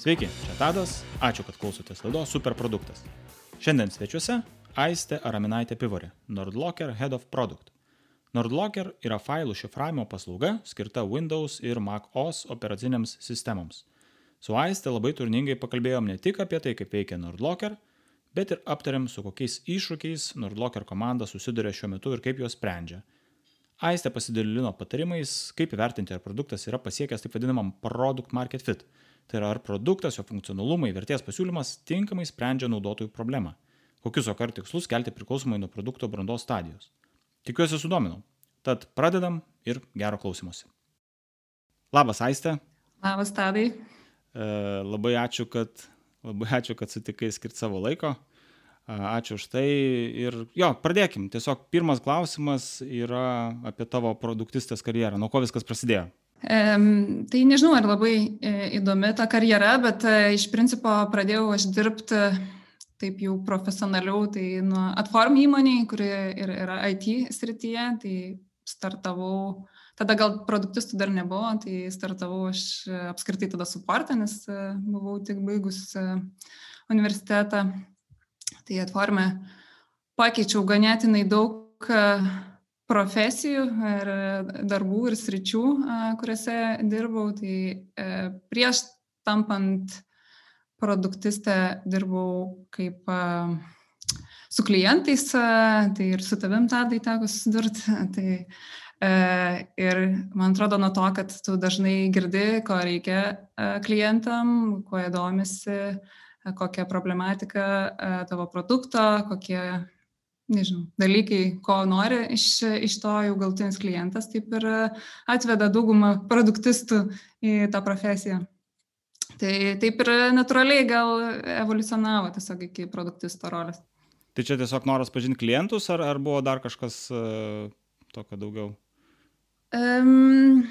Sveiki, čia Tadas, ačiū, kad klausotės laidos Superproduktas. Šiandien svečiuose Aiste Araminaitė Pivorė, Nordlocker Head of Product. Nordlocker yra failų šifravimo paslauga skirta Windows ir Mac OS operacinėms sistemoms. Su Aiste labai turningai pakalbėjom ne tik apie tai, kaip veikia Nordlocker, bet ir aptarėm, su kokiais iššūkiais Nordlocker komanda susiduria šiuo metu ir kaip juos sprendžia. Aiste pasidalino patarimais, kaip įvertinti, ar produktas yra pasiekęs taip vadinamam product market fit – Tai yra ar produktas, jo funkcionalumai, vertės pasiūlymas tinkamai sprendžia naudotojų problemą. Kokius OKR tikslus kelti priklausomai nuo produkto brandos stadijos. Tikiuosi sudominau. Tad pradedam ir gero klausimuose. Labas, Aiste. Labas, Tadai. E, labai ačiū, kad, labai ačiū, kad sutikai skirti savo laiko. Ačiū už tai. Ir jo, pradėkim. Tiesiog pirmas klausimas yra apie tavo produktistės karjerą. Nuo ko viskas prasidėjo? Tai nežinau, ar labai e, įdomi ta karjera, bet e, iš principo pradėjau aš dirbti taip jau profesionaliau, tai nuo Atform įmoniai, kuri ir yra IT srityje, tai startavau, tada gal produktistų dar nebuvo, tai startavau aš apskritai tada suportą, nes e, buvau tik baigus universitetą. Tai Atforme pakeičiau ganėtinai daug profesijų ir darbų ir sričių, kuriuose dirbau. Tai e, prieš tampant produktistę dirbau kaip su klientais, tai ir su tavim tadai teko susidurti. Tai, e, ir man atrodo nuo to, kad tu dažnai girdi, ko reikia klientam, kuo jie domisi, kokia problematika tavo produkto, kokie nežinau, dalykai, ko nori iš, iš to jau galtinis klientas, taip ir atveda daugumą produktistų į tą profesiją. Tai taip ir natūraliai gal evoliucionavo tiesiog iki produktisto rolės. Tai čia tiesiog noras pažinti klientus, ar, ar buvo dar kažkas uh, tokio daugiau? Um,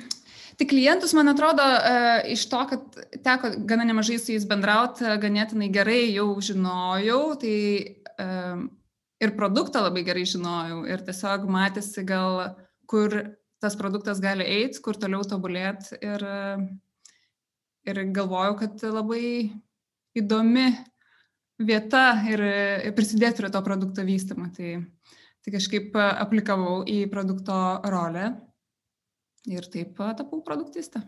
tai klientus, man atrodo, uh, iš to, kad teko gana nemažai su jais bendrauti, ganėtinai gerai jau žinojau, tai ir produktą labai gerai žinojau ir tiesiog matėsi gal, kur tas produktas gali eiti, kur toliau tobulėti ir, ir galvojau, kad labai įdomi vieta ir prisidėti prie to produkto vystymą. Tai, tai kažkaip aplikavau į produkto rolę ir taip tapau produktistą.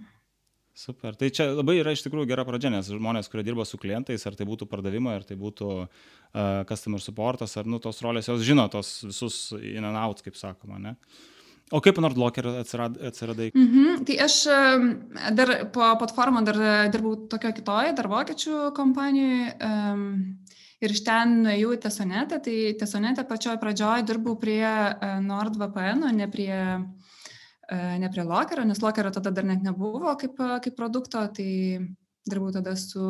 Super. Tai čia labai yra iš tikrųjų gera pradžia, nes žmonės, kurie dirba su klientais, ar tai būtų pardavimai, ar tai būtų uh, customer supportas, ar nu, tos rolės, jos žino tos visus in and out, kaip sakoma, ne? O kaip Nordlocker atsirad, atsiradai? Mhm, tai aš dar po platformą dar dirbau tokio kitoje, dar vokiečių kompanijoje. Um, ir iš ten nuėjau į Tesonetą, tai Tesonetą pačioj pradžioj dirbau prie NordVPN, o ne prie uh, E, ne prie lokerio, nes lokerio tada dar net nebuvo kaip, kaip produkto, tai dirbau tada su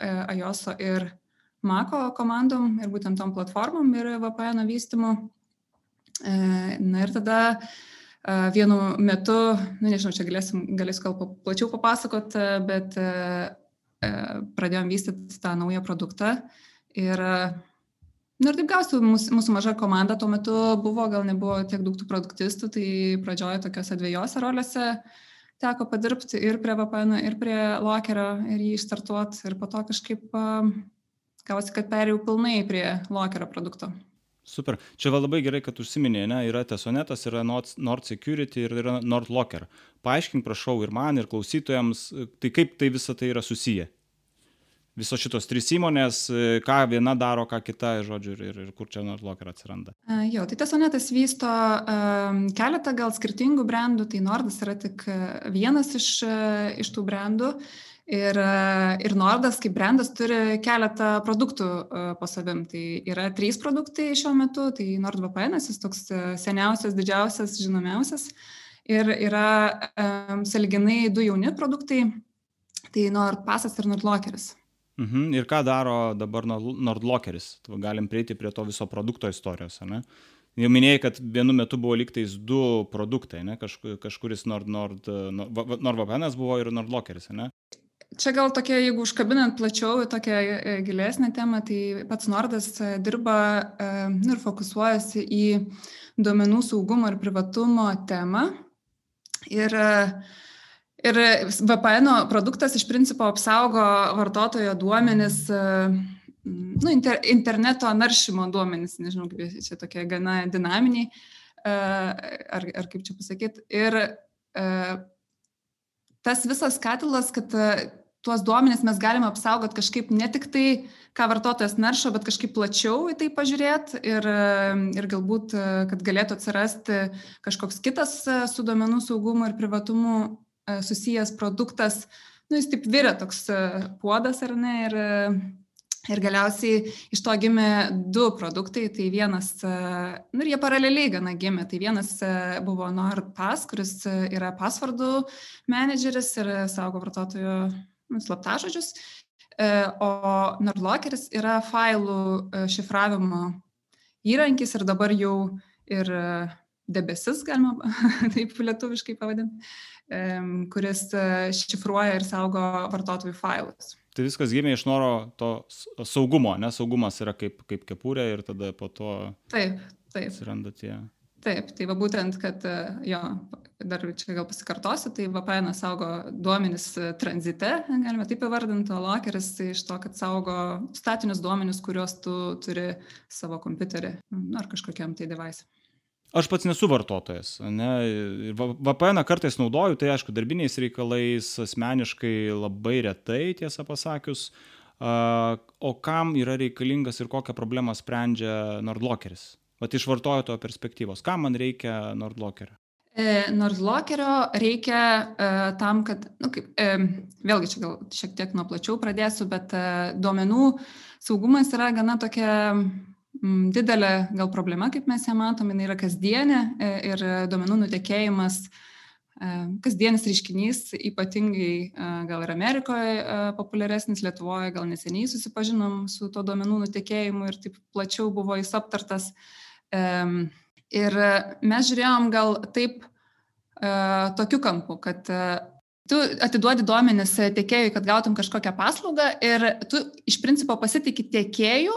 e, iOS ir Mako komandom ir būtent tom platformom ir VPN vystimu. E, na ir tada vienu metu, nu, nežinau, čia galėsim, galėsiu gal plačiau papasakot, bet pradėjom vystyti tą naują produktą ir Nu ir taip gausiu, mūsų, mūsų maža komanda tuo metu buvo, gal nebuvo tiek daug tų produktistų, tai pradžioje tokiuose dviejose rolėse teko padirbti ir prie VPN, ir prie lokerio ir jį išstartuoti ir po to kažkaip gavosi, kad perėjau pilnai prie lokerio produkto. Super. Čia va labai gerai, kad užsiminė, ne, yra Tesonetas, yra Nord Security ir yra Nord Locker. Paaiškink, prašau, ir man, ir klausytojams, tai kaip tai visa tai yra susiję visos šitos trys įmonės, e, ką viena daro, ką kita, žodžiu, ir, ir, ir kur čia Nordlocker atsiranda. Jo, tai tas sonetas vysto keletą gal skirtingų brandų, tai Nordas yra tik vienas iš, uh, iš tų brandų. Ir, ir Nordas kaip brandas turi keletą produktų po savim. Tai yra trys produktai šiuo metu. Tai NordVPN, jis toks seniausias, didžiausias, žinomiausias. Ir yra um, saliginai du jauni produktai. Tai NordPassas ir NordLockeris. Mhm. Ir ką daro dabar Nordlockeris? Galim prieiti prie to viso produkto istorijos, ne? Jau minėjai, kad vienu metu buvo liktais du produktai, ne? Kažk, kažkuris Nord, Nord, Nord, NordVPN buvo ir Nordlockeris, ne? Čia gal tokia, jeigu užkabinant plačiau į tokią e, gilesnę temą, tai pats Nordas e, dirba e, nu, ir fokusuojasi į duomenų saugumo ir privatumo temą. Ir uh, Ir VPN produktas iš principo apsaugo vartotojo duomenis, nu, inter, interneto naršymo duomenis, nežinau, kaip čia tokie gana dinaminiai, ar, ar kaip čia pasakyti. Ir tas visas katilas, kad tuos duomenis mes galime apsaugoti kažkaip ne tik tai, ką vartotojas naršo, bet kažkaip plačiau į tai pažiūrėti ir, ir galbūt, kad galėtų atsirasti kažkoks kitas su duomenų saugumu ir privatumu E, susijęs produktas, nu, jis taip virė toks e, puodas ar ne, ir, ir galiausiai iš to gimė du produktai, tai vienas, e, nu ir jie paraleliai gana gimė, tai vienas buvo NordPass, kuris yra pasvardų menedžeris ir saugo vartotojų nu, slaptažodžius, o NordLockeris yra failų šifravimo įrankis ir dabar jau ir debesis, galima taip lietuviškai pavadinti, kuris e, šifruoja ir saugo vartotojų failus. Tai viskas gimė iš noro to saugumo, nes saugumas yra kaip, kaip kepurė ir tada po to taip, taip. atsiranda tie. Taip, tai va būtent, kad e, jo, dar čia gal pasikartosiu, tai VPN saugo duomenis e, tranzite, galime taip įvardinti, o lokeris tai iš to, kad saugo statinius duomenis, kuriuos tu turi savo kompiuterį ar kažkokiam tai device. Aš pats nesu vartotojas, ne, VPN kartais naudoju, tai aišku, darbiniais reikalais, asmeniškai labai retai, tiesą pasakius. O kam yra reikalingas ir kokią problemą sprendžia Nordlockeris? Vat iš vartotojo perspektyvos, kam man reikia Nordlockerio? E, Nordlockerio reikia e, tam, kad, nu, kaip, e, vėlgi čia gal šiek tiek nuo plačiau pradėsiu, bet e, duomenų saugumas yra gana tokia didelė gal problema, kaip mes ją matom, jinai yra kasdienė e, ir duomenų nutekėjimas e, kasdienis reiškinys, ypatingai e, gal ir Amerikoje populiaresnis, Lietuvoje gal neseniai susipažinom su to duomenų nutekėjimu ir taip plačiau buvo jis aptartas. Ir mes žiūrėjom gal taip tokiu kampu, kad tu atiduodi duomenis tiekėjui, kad gautum kažkokią paslaugą ir tu iš principo pasitikė tiekėjų,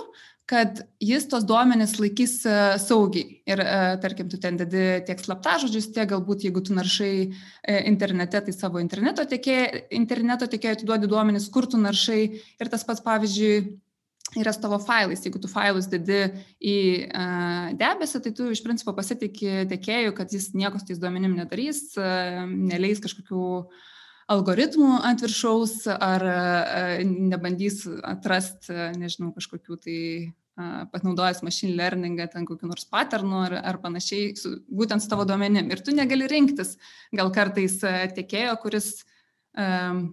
kad jis tos duomenys laikys e, saugiai. Ir, e, tarkim, tu ten dedi tiek slaptažodžius, tiek galbūt, jeigu tu naršai e, internete, tai savo interneto tiekėjai, interneto tiekėjai atiduodi duomenys, kur tu naršai. Ir tas pats, pavyzdžiui, yra tavo failais. Jeigu tu failus dedi į uh, debesį, tai tu iš principo pasitikė tiekėjų, kad jis nieko su tais duomenim nedarys, uh, neleis kažkokių algoritmų ant viršaus ar uh, nebandys atrasti, nežinau, kažkokių tai panaudojęs machine learningą, ten kokiu nors paternu ar, ar panašiai, su, būtent su tavo duomenim. Ir tu negali rinktis gal kartais tiekėjo, kuris um,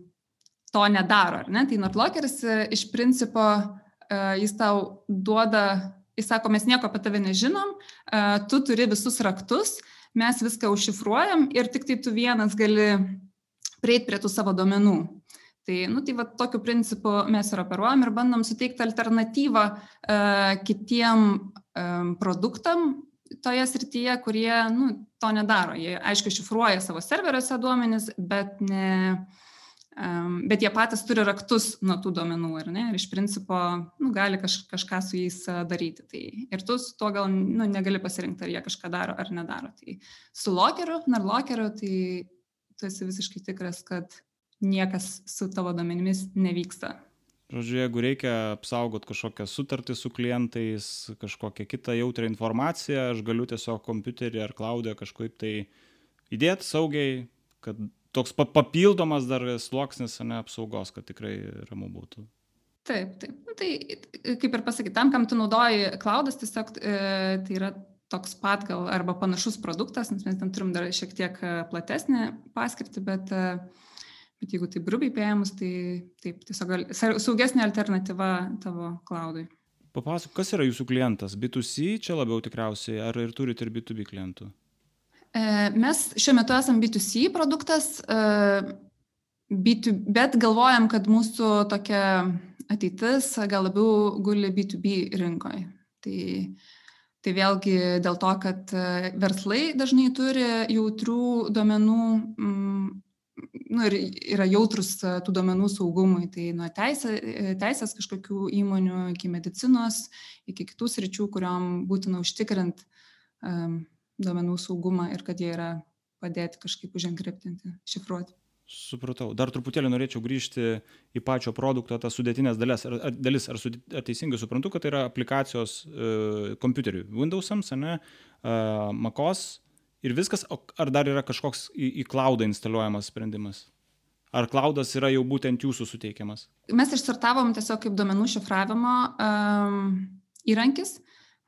to nedaro, ar ne? Tai Nordlockeris iš principo uh, jis tau duoda, jis sako, mes nieko apie tave nežinom, uh, tu turi visus raktus, mes viską užšifruojam ir tik tai tu vienas gali prieiti prie tų savo duomenų. Tai, nu, tai va, tokiu principu mes ir operuojam ir bandom suteikti alternatyvą uh, kitiem um, produktam toje srityje, kurie nu, to nedaro. Jie, aišku, šifruoja savo serveriuose duomenis, bet, ne, um, bet jie patys turi raktus nuo tų duomenų ir, ne, ir iš principo nu, gali kaž, kažką su jais daryti. Tai, ir tu su tuo gal nu, negali pasirinkti, ar jie kažką daro ar nedaro. Tai su lokeriu, narlokeriu, tai tu esi visiškai tikras, kad niekas su tavo domenimis nevyksta. Žodžiu, jeigu reikia apsaugot kažkokią sutartį su klientais, kažkokią kitą jautrią informaciją, aš galiu tiesiog kompiuterį ar klaudę kažkaip tai įdėti saugiai, kad toks papildomas dar sluoksnis ne apsaugos, kad tikrai ramu būtų. Taip, taip. Nu, tai kaip ir pasakyti, tam, kam tu naudoji klaudas, tiesiog e, tai yra toks pat gal arba panašus produktas, nes mes ten turim dar šiek tiek platesnį paskirtį, bet e, Bet jeigu tai grubiai paėmus, tai taip, tiesiog gal, saugesnė alternatyva tavo klaudui. Papasakok, kas yra jūsų klientas? B2C čia labiau tikriausiai, ar ir turite ir B2B klientų? E, mes šiuo metu esame B2C produktas, e, B2, bet galvojam, kad mūsų tokia ateitis gal labiau guli B2B rinkoje. Tai, tai vėlgi dėl to, kad e, verslai dažnai turi jautrių duomenų m, nu, ir yra jautrus e, tų duomenų saugumui. Tai nuo teisė, e, teisės kažkokių įmonių iki medicinos, iki kitų sričių, kuriuom būtina užtikrinti um, duomenų saugumą ir kad jie yra padėti kažkaip uženkriptinti, šifruoti. Supratau. Dar truputėlį norėčiau grįžti į pačio produkto tas sudėtinės dalis. Ar, ar, dalis, ar, su, ar teisingai suprantu, kad tai yra aplikacijos uh, kompiuteriui, Windows'ams, ne, uh, MacOS ir viskas, ar dar yra kažkoks į, į cloudą instaliuojamas sprendimas? Ar cloudas yra jau būtent jūsų suteikiamas? Mes išstartavom tiesiog kaip duomenų šifravimo um, įrankis,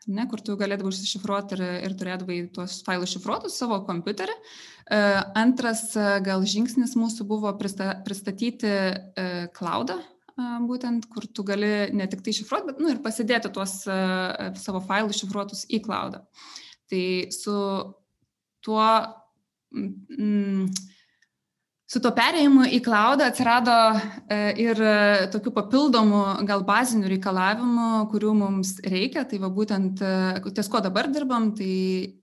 ne, kur tu galėdavai užsišifruoti ir, ir turėdavai tuos failus šifruotus savo kompiuterį. Uh, antras uh, gal žingsnis mūsų buvo prista, pristatyti uh, cloudą, uh, būtent, kur tu gali ne tik tai šifruoti, bet nu, ir pasidėti tuos uh, savo failus šifruotus į cloudą. Tai su tuo... Mm, su tuo perėjimu į cloudą atsirado e, ir e, tokių papildomų gal bazinių reikalavimų, kurių mums reikia. Tai va būtent e, ties ko dabar dirbam, tai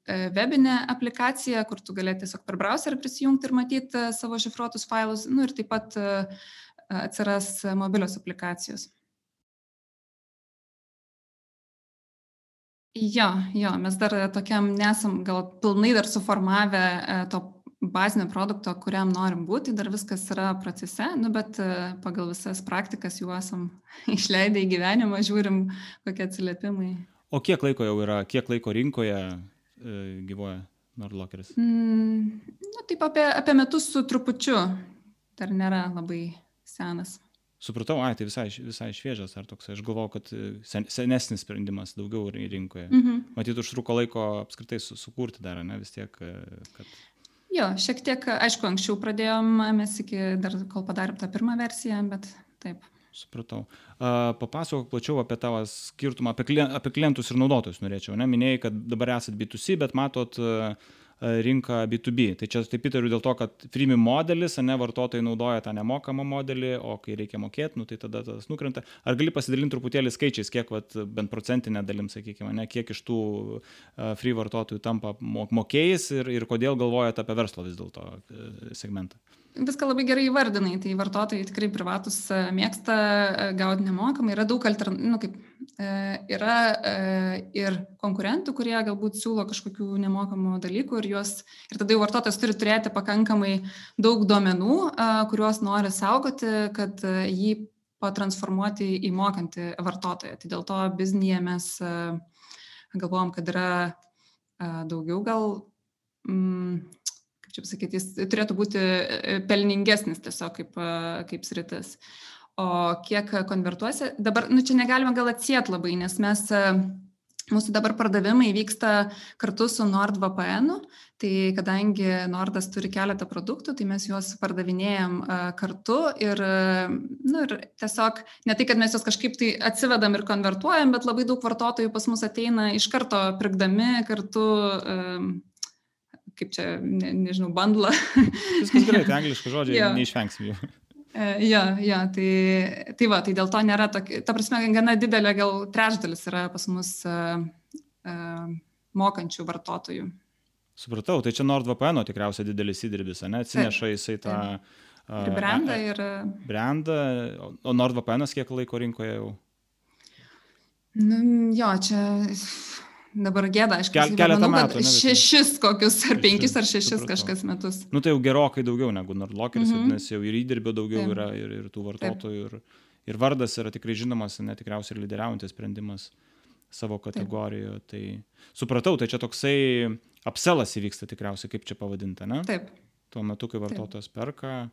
webinė aplikacija, kur tu galėtum tiesiog per browserį prisijungti ir matyti savo šifruotus failus. Nu, ir taip pat atsiras mobilios aplikacijos. Jo, jo, mes dar tokiam nesam gal pilnai dar suformavę to bazinio produkto, kuriam norim būti, dar viskas yra procese, nu, bet e, pagal visas praktikas jau esam išleidę į gyvenimą, žiūrim, kokie atsiliepimai. O kiek laiko jau yra, kiek laiko rinkoje e, gyvoja Nordlockeris? Mm, nu, taip apie, apie metus su trupučiu, dar nėra labai senas. Supratau, ai, tai visai, visai šviežias ar toks, aš galvojau, kad e, sen, senesnis sprendimas daugiau rinkoje. -hmm. Matyt, užtruko laiko apskritai su, sukurti dar, ne, vis tiek, e, kad Jo, šiek tiek, aišku, anksčiau pradėjom, mes iki dar kol padarėm tą pirmą versiją, bet taip. Supratau. Uh, papasakok plačiau apie tavo skirtumą, apie, klien, apie klientus ir naudotojus norėčiau. Ne? Minėjai, kad dabar esat B2C, bet matot uh, rinką B2B. Tai čia taip įtariu dėl to, kad freemium modelis, ne vartotojai naudoja tą nemokamą modelį, o kai reikia mokėti, nu, tai tada tas nukrenta. Ar gali pasidalinti truputėlį skaičiais, kiek vat, bent procentinė dalim, sakykime, ne, kiek iš tų free vartotojų tampa mokėjais ir, ir kodėl galvojate apie verslo vis dėlto segmentą? Viską labai gerai įvardinai, tai vartotojai tikrai privatus e, mėgsta e, gauti nemokamai, yra daug alternatyvų, nu, kaip, e, yra ir konkurentų, kurie galbūt siūlo kažkokių nemokamų dalykų ir, juos, ir tada jau vartotojas turi turėti pakankamai daug duomenų, kuriuos nori saugoti, kad jį patransformuoti į mokantį vartotoją. Tai dėl to biznėje mes galvojam, kad yra daugiau gal mm, čia pasakyti, jis turėtų būti e, pelningesnis tiesiog kaip, e, kaip sritis. O kiek konvertuosi, dabar, nu čia negalime gal atsiet labai, nes mes, e, mūsų dabar pardavimai vyksta kartu su NordVPN, tai kadangi Nordas turi keletą produktų, tai mes juos pardavinėjom kartu ir, nu, ir tiesiog ne tai, kad mes juos kažkaip tai atsivedam ir konvertuojam, bet labai daug vartotojų pas mus ateina iš karto pirkdami kartu kaip čia, ne, nežinau, bandlą. Viskas gerai, tai angliškai žodžiai, ja. neišvengsim jų. E, jo, jo, tai, tai va, tai dėl to nėra tokia, ta prasme, gana didelė, gal trečdalis yra pas mus uh, uh, mokančių vartotojų. Supratau, tai čia NordVPN tikriausiai didelis įdirbis, ne? Atsineša jisai tą... Uh, ir brandą, ir... Brandą, o NordVPN kiek laiko rinkoje jau? Nu, jo, čia dabar gėda, aišku, Kel, keletą manau, metų. Ne, šešis kokius, ar penkis, ar šešis supratau. kažkas metus. Nu tai jau gerokai daugiau negu Nordlockeris, mm -hmm. nes jau ir įdirbio daugiau Taip. yra ir, ir tų vartotojų, ir, ir vardas yra tikrai žinomas, netikriausiai ir lyderiaujantis sprendimas savo kategorijoje. Tai supratau, tai čia toksai apselas įvyksta tikriausiai, kaip čia pavadinta, ne? Taip. Tuo metu, kai vartotojas Taip. perka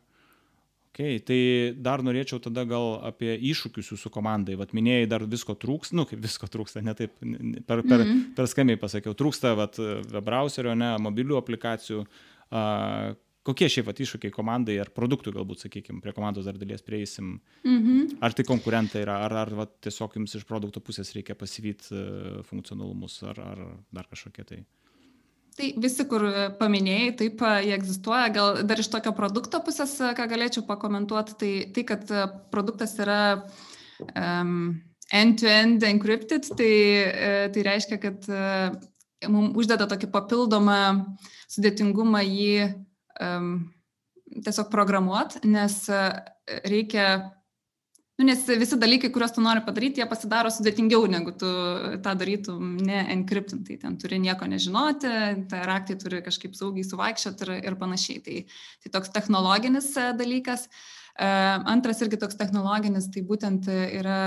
Okay, tai dar norėčiau tada gal apie iššūkius jūsų komandai. Vat minėjai, dar visko trūksta, nu kaip visko trūksta, ne taip, per, per, mm -hmm. per skambiai pasakiau, trūksta vat, web browserio, ne, mobilių aplikacijų. Uh, kokie šiaip vat, iššūkiai komandai ar produktui galbūt, sakykime, prie komandos dar dalies prieisim. Mm -hmm. Ar tai konkurentai yra, ar, ar vat, tiesiog jums iš produkto pusės reikia pasivyti uh, funkcionalumus, ar, ar dar kažkokie tai. Tai visi, kur paminėjai, taip jie egzistuoja. Gal dar iš tokio produkto pusės, ką galėčiau pakomentuoti, tai tai, kad produktas yra um, end-to-end encrypted, tai, tai reiškia, kad mums uždeda tokį papildomą sudėtingumą jį um, tiesiog programuoti, nes reikia Nu, nes visi dalykai, kuriuos tu nori padaryti, jie pasidaro sudėtingiau, negu tu tą darytum ne encryptintai. Ten turi nieko nežinoti, tai raktai turi kažkaip saugiai suvaikščioti ir, ir panašiai. Tai, tai toks technologinis e, dalykas. E, antras irgi toks technologinis, tai būtent yra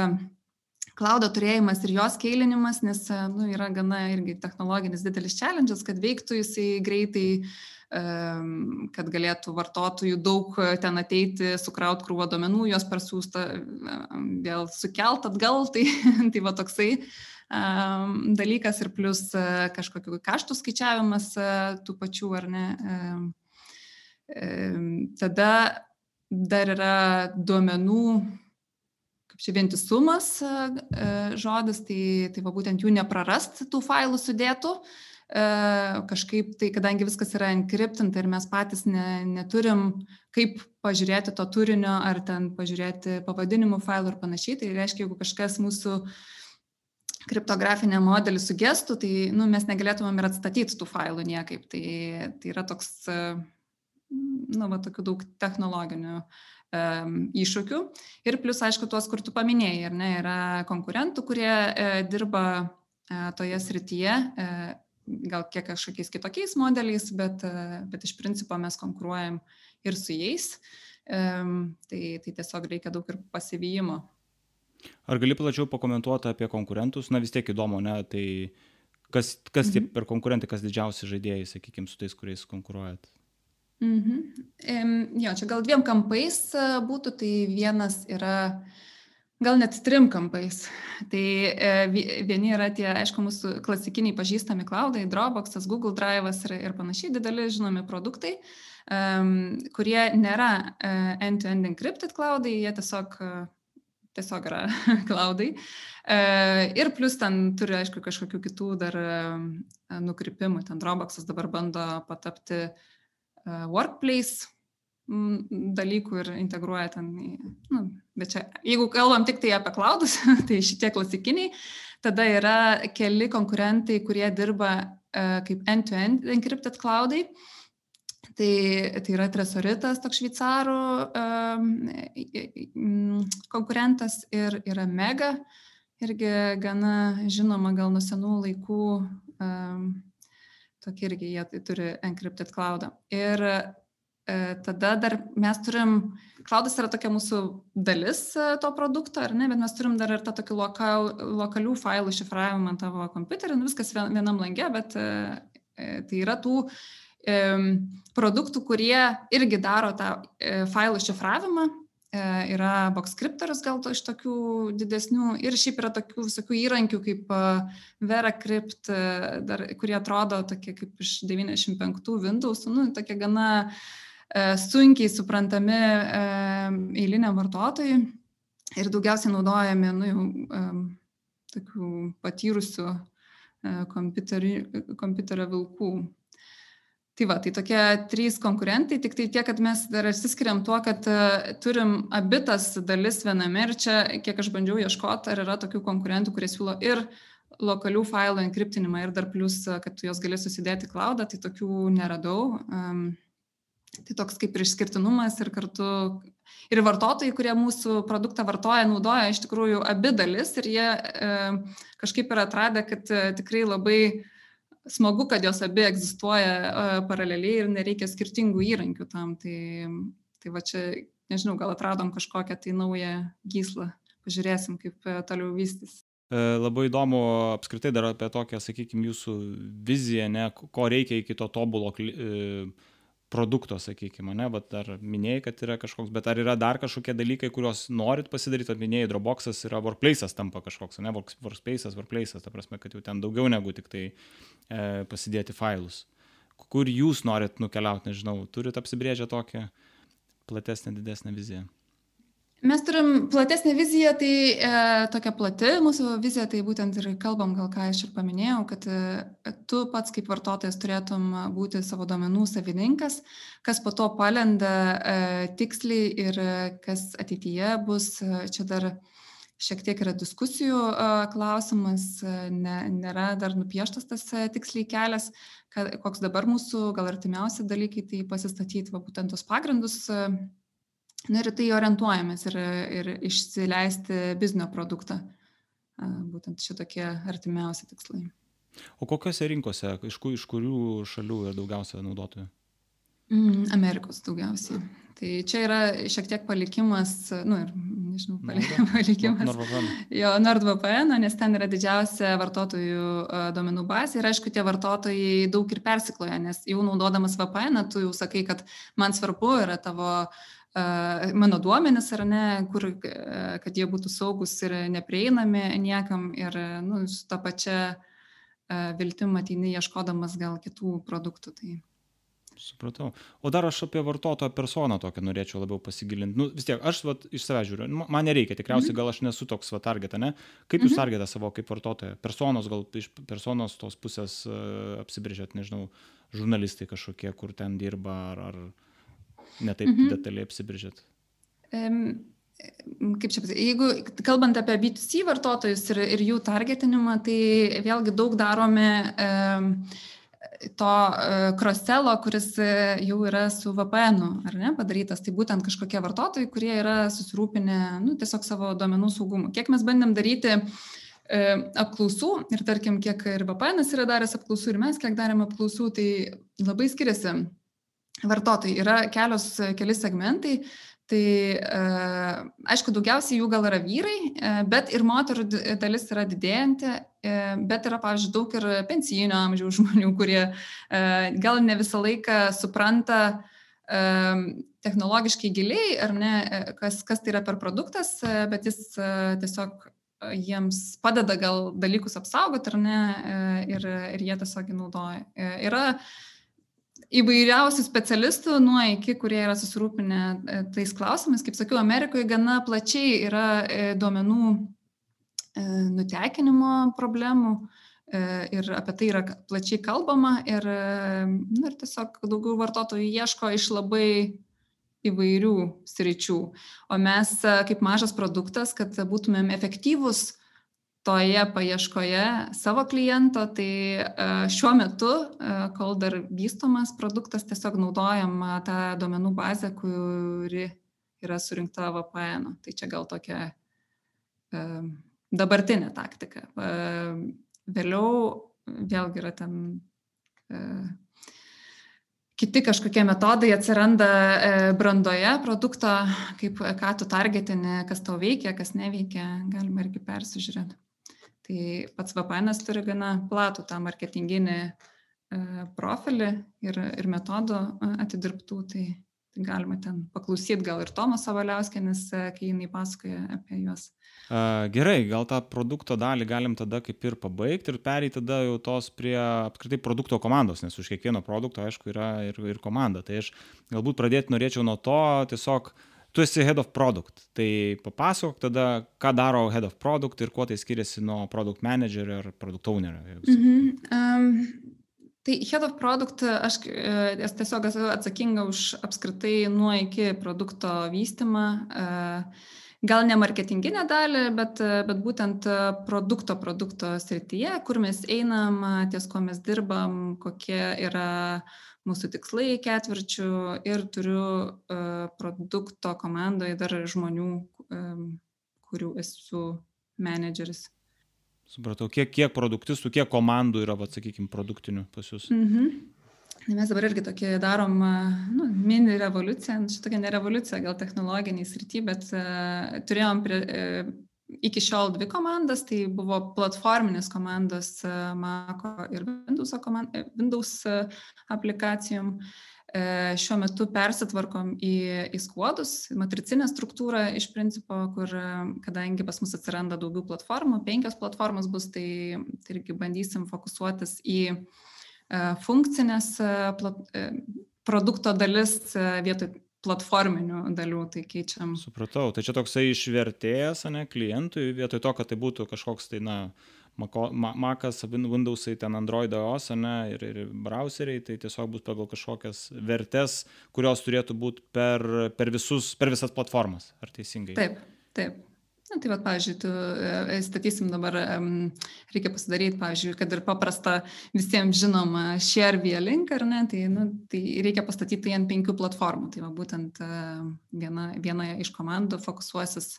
klaudo turėjimas ir jos keilinimas, nes nu, yra gana irgi technologinis didelis challenge'as, kad veiktų jisai greitai uh, kad galėtų vartotojų daug ten ateiti, sukraut krūvą domenų, juos parsiųsta vėl sukelt atgal, tai, tai va toksai dalykas ir plus kažkokiu kaštų skaičiavimas tų pačių ar ne. Tada dar yra duomenų kaip čia vientisumas žodis, tai, tai va būtent jų neprarast tų failų sudėtų, E, kažkaip tai, kadangi viskas yra enkriptinta ir mes patys ne, neturim kaip pažiūrėti to turinio ar ten pažiūrėti pavadinimų failų ir panašiai, tai reiškia, jeigu kažkas mūsų kriptografinė modelį sugestų, tai nu, mes negalėtumėm ir atstatyti tų failų niekaip. Tai, tai yra toks, e, nu, va, tokių daug technologinių um, iššūkių. Ir plus, aišku, tuos, kur tu paminėjai, ar ne, yra konkurentų, kurie e, dirba e, toje srityje. E, gal kiek kažkokiais kitokiais modeliais, bet, bet iš principo mes konkuruojam ir su jais. Tai, tai tiesiog reikia daug ir pasivyjimo. Ar gali plačiau pakomentuoti apie konkurentus? Na vis tiek įdomu, ne? Tai kas, kas mhm. tie per konkurentai, kas didžiausi žaidėjai, sakykime, su tais, kuriais konkuruojat? Mhm. Jo, čia gal dviem kampais būtų, tai vienas yra uh, Gal net trim kampais. Tai e, vieni yra tie, aišku, mūsų klasikiniai pažįstami cloudai, Dropboxas, Google Drive'as ir, ir panašiai dideli žinomi produktai, um, kurie nėra uh, end-to-end encrypted cloudai, jie tiesiog, uh, tiesiog yra cloudai. Uh, ir plus ten turi, aišku, kažkokių kitų dar nukrypimų. Ten Dropboxas dabar bando patapti workplace dalykų ir integruoja ten, nu, bet čia, jeigu kalbam tik tai apie klaudus, tai šitie klasikiniai, tada yra keli konkurentai, kurie dirba uh, kaip end-to-end -end encrypted cloudai. Tai, tai yra Tresoritas, toks šveicarų um, konkurentas ir yra Mega, irgi gana žinoma gal nuo senų laikų, um, tokie irgi jie turi encrypted cloudą. Ir tada dar mes turim, cloudas yra tokia mūsų dalis e, to produkto, ar ne, bet mes turim dar ir tą tokį lokal, lokalių failų šifravimą ant tavo kompiuterio, nu, viskas vienam langė, bet e, tai yra tų produktų, kurie irgi daro tą failų šifravimą. Yra boxscriptorius gal to iš tokių didesnių ir šiaip yra tokių visokių įrankių kaip VeraCrypt, dar, kurie atrodo tokie kaip iš 95 Windows, nu, tokie gana uh, E, sunkiai suprantami e, eiliniam vartotojui ir daugiausiai naudojami nu, jau e, tokių patyrusių kompiuterio vilkų. Tai va, tai tokie trys konkurentai, tik tai tiek, kad mes dar išsiskiriam tuo, kad turim abitas dalis viename ir čia, kiek aš bandžiau ieškoti, ar yra tokių konkurentų, kurie siūlo ir lokalių failų enkriptinimą ir dar plus, kad tu juos gali susidėti klaudą, tai tokių neradau. Um, Tai toks kaip ir išskirtinumas ir kartu ir vartotojai, kurie mūsų produktą vartoja, naudoja iš tikrųjų abi dalis ir jie e, kažkaip yra atradę, kad e, tikrai labai smagu, kad jos abi egzistuoja e, paraleliai ir nereikia skirtingų įrankių tam. Tai, tai va čia, nežinau, gal atradom kažkokią tai naują gyslą. Pažiūrėsim, kaip e, toliau vystys. E, labai įdomu apskritai dar apie tokią, sakykime, jūsų viziją, ne, ko reikia iki to tobulo e, produkto, sakykime, ne, bet dar minėjai, kad yra kažkoks, bet ar yra dar kažkokie dalykai, kuriuos norit pasidaryti, minėjai, Dropboxas yra Workplace'as tampa kažkoks, ne, Workspace'as, Workplace'as, ta prasme, kad jau ten daugiau negu tik tai e, pasidėti failus. Kur jūs norit nukeliauti, nežinau, turit apsibrėžę tokią platesnę, didesnę viziją? Mes turim platesnę viziją, tai e, tokia plati mūsų vizija, tai būtent ir kalbam, gal ką aš ir paminėjau, kad e, tu pats kaip vartotojas turėtum būti savo domenų savininkas, kas po to palenda e, tiksliai ir e, kas ateityje bus, e, čia dar šiek tiek yra diskusijų e, klausimas, ne, nėra dar nupieštas tas tiksliai kelias, kad, koks dabar mūsų gal artimiausi dalykai, tai pasistatyti va, būtent tos pagrindus. E, Nu, ir tai orientuojamės ir, ir išsileisti biznio produktą. Būtent šitokie artimiausi tikslai. O kokiose rinkose, iš, kur, iš kurių šalių yra daugiausia naudotojų? Mm, Amerikos daugiausiai. Tai čia yra šiek tiek palikimas, nu ir, nežinau, palikimas. NordVPN. Jo, NordVPN, nes ten yra didžiausia vartotojų duomenų bazė ir aišku, tie vartotojai daug ir persikloja, nes jau naudodamas VPN, tu jau sakai, kad man svarbu yra tavo mano duomenis ar ne, kur, kad jie būtų saugus ir neprieinami niekam ir nu, su ta pačia viltim ateini ieškodamas gal kitų produktų. Tai supratau o dar aš apie vartotojo personą tokią norėčiau labiau pasigilint nu vis tiek aš vat iš savęs žiūriu man nereikia tikriausiai mhm. gal aš nesu toks va target ane kaip jūs mhm. targetą savo kaip vartotoją personos gal iš personos tos pusės e, apsibrėžiat nežinau žurnalistai kažkokie kur ten dirba ar ar ne taip mhm. detaliai apsibrėžiat um kaip čia jeigu kalbant apie B2C vartotojus ir, ir jų targetinimą, tai vėlgi daug darome e, to kroselo, kuris e, jau yra su VPN, ar ne, padarytas, tai būtent kažkokie vartotojai, kurie yra susirūpinę, nu, tiesiog savo duomenų saugumu. Kiek mes bandėm daryti e, apklausų ir tarkim, kiek ir VPN yra daręs apklausų ir mes kiek darėm apklausų, tai labai skiriasi vartotojai. Yra kelios, keli segmentai, Tai aišku, daugiausiai jų gal yra vyrai, bet ir moterų dalis yra didėjanti, bet yra, pavyzdžiui, daug ir pensijinio amžiaus žmonių, kurie gal ne visą laiką supranta technologiškai giliai, ar ne, kas, kas tai yra per produktas, bet jis tiesiog jiems padeda gal dalykus apsaugoti, ar ne, ir, ir jie tiesiog naudoja. Yra įvairiausių specialistų nuo iki, kurie yra susirūpinę e, tais klausimais. Kaip sakiau, Amerikoje gana plačiai yra e, duomenų e, nutekinimo problemų ir apie tai yra plačiai kalbama ir, nu, ir tiesiog daugiau vartotojų ieško iš labai įvairių sričių. O mes kaip mažas produktas, kad būtumėm efektyvus toje paieškoje savo kliento, tai e, šiuo metu, e, kol dar vystomas produktas, tiesiog naudojam tą duomenų bazę, kuri yra surinkta VPN. Tai čia gal tokia e, dabartinė taktika. Vėliau vėlgi yra ten kiti kažkokie metodai atsiranda brandoje produkto, kaip ką tu targetini, kas tau veikia, kas neveikia, galima irgi persižiūrėti. Tai pats VPN turi gana platų tą marketinginį e, profilį ir, ir metodų e, atidirbtų, tai, tai galima ten paklausyti gal ir Tomas Savaliauskenis, e, kai jinai pasakoja apie juos. Gerai, gal tą produkto dalį galim tada kaip ir pabaigti ir pereiti tada jau tos prie apskritai produkto komandos, nes už kiekvieno produkto, aišku, yra ir, ir komanda. Tai aš galbūt pradėti norėčiau nuo to tiesiog uh, tu esi head of product. Tai papasakok tada, ką daro head of product ir kuo tai skiriasi nuo product manager ar product owner. Mhm. Um, tai head of product, aš e, tiesiog esu atsakinga už apskritai nuo iki produkto vystimą. Uh, gal ne marketinginę dalį, bet, bet būtent produkto produkto srityje, kur mes einam, ties ko mes dirbam, kokie yra uh, mūsų tikslai ketvirčių ir turiu uh, produkto komandoje dar žmonių, kurių esu menedžeris. Supratau, kiek, kiek produktistų, kiek komandų yra, sakykime, produktinių pas jūs? Mhm. Mes dabar irgi tokį darom nu, mini revoliuciją, šitokia ne revoliucija, gal technologiniai srity, bet uh, turėjom prie, uh, iki šiol dvi komandas, tai buvo platforminės komandos e, Maco ir Windows, komand, e, Windows e, aplikacijom. Šiuo metu persitvarkom į, į skuodus, matricinę struktūrą iš principo, kur kadangi pas mus atsiranda daugiau platformų, penkios platformos bus, tai, tai irgi bandysim fokusuotis į funkcinės produkto dalis vietoj platforminių dalių, tai keičiam. Supratau, tai čia toksai išvertėjas, ne, klientui, vietoj to, kad tai būtų kažkoks tai, na, Macas, Windowsai, ten Android OS, ne, ir, ir browseriai, tai tiesiog bus pagal kažkokias vertes, kurios turėtų būti per, per, visus, per visas platformas, ar teisingai? Taip, taip. Na, tai va, pavyzdžiui, tu e, statysim dabar, reikia pasidaryti, pavyzdžiui, kad ir paprasta visiems žinoma share via link, ar ne, tai, nu, tai reikia pastatyti tai ant penkių platformų. Tai va, būtent e, viena, viena iš komandų fokusuosis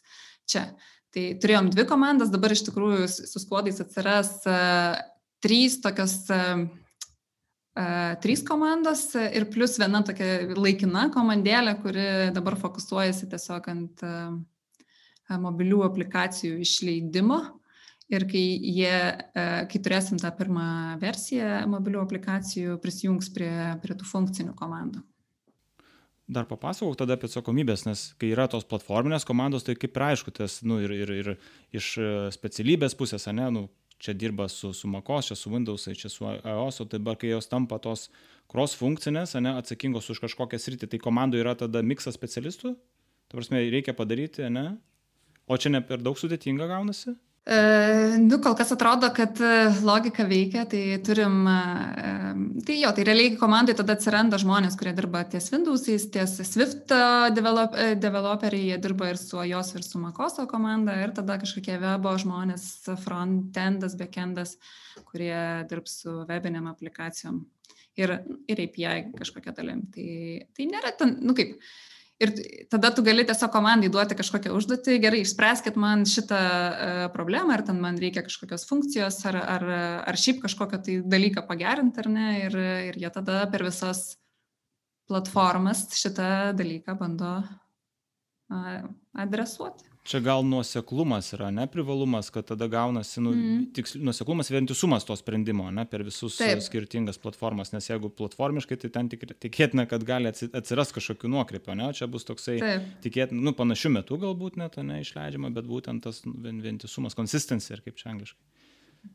čia. Tai turėjom dvi komandas, dabar iš tikrųjų su skuodais atsiras uh, trys tokios trys komandos ir plus viena tokia laikina komandėlė, kuri dabar fokusuojasi tiesiog ant mobilių aplikacijų išleidimo. Ir kai, jie, kai turėsim tą pirmą versiją mobilių aplikacijų, prisijungs prie, prie tų funkcinių komandų. Dar papasakok tada apie atsakomybės, nes kai yra tos platforminės komandos, tai kaip ir aišku, tas, nu, ir, ir, ir iš e, specialybės pusės, ne, nu, čia dirba su, su MacOS, čia su Windows, čia su iOS, o dabar kai jos tampa tos cross funkcinės, ne, atsakingos už kažkokią sritį, tai komandų yra tada miksas specialistų, ta prasme, reikia padaryti, ne, O čia ne per daug sudėtinga gaunasi? E, nu, kol kas atrodo, kad e, logika veikia, tai turim, e, tai jo, tai realiai komandai tada atsiranda žmonės, kurie dirba ties Windows'ais, ties Swift develop, developeriai, jie dirba ir su iOS, ir su Macoso komanda, ir tada kažkokie webo žmonės, frontendas, backendas, kurie dirbs su webiniam aplikacijom ir, ir API kažkokia dalim. Tai, tai nėra ten, nu kaip, Ir tada tu gali tiesiog komandai duoti kažkokią užduotį, gerai, išspręskit man šitą uh, problemą, ar ten man reikia kažkokios funkcijos, ar, ar, ar šiaip kažkokią tai dalyką pagerinti, ar ne, ir, ir jie tada per visas platformas šitą dalyką bando uh, adresuoti čia gal nuoseklumas yra ne privalumas kad tada gaunasi nu mm. tiks nuoseklumas vientisumas to sprendimo ane per visus skirtingas platformas nes jeigu platformiškai tai ten tik tikėtina kad gali atsirast kažkokių nuokrypių ane o čia bus toksai tikėtina nu panašiu metu galbūt net ane išleidžiama bet būtent tas vientisumas consistency ar kaip čia angliškai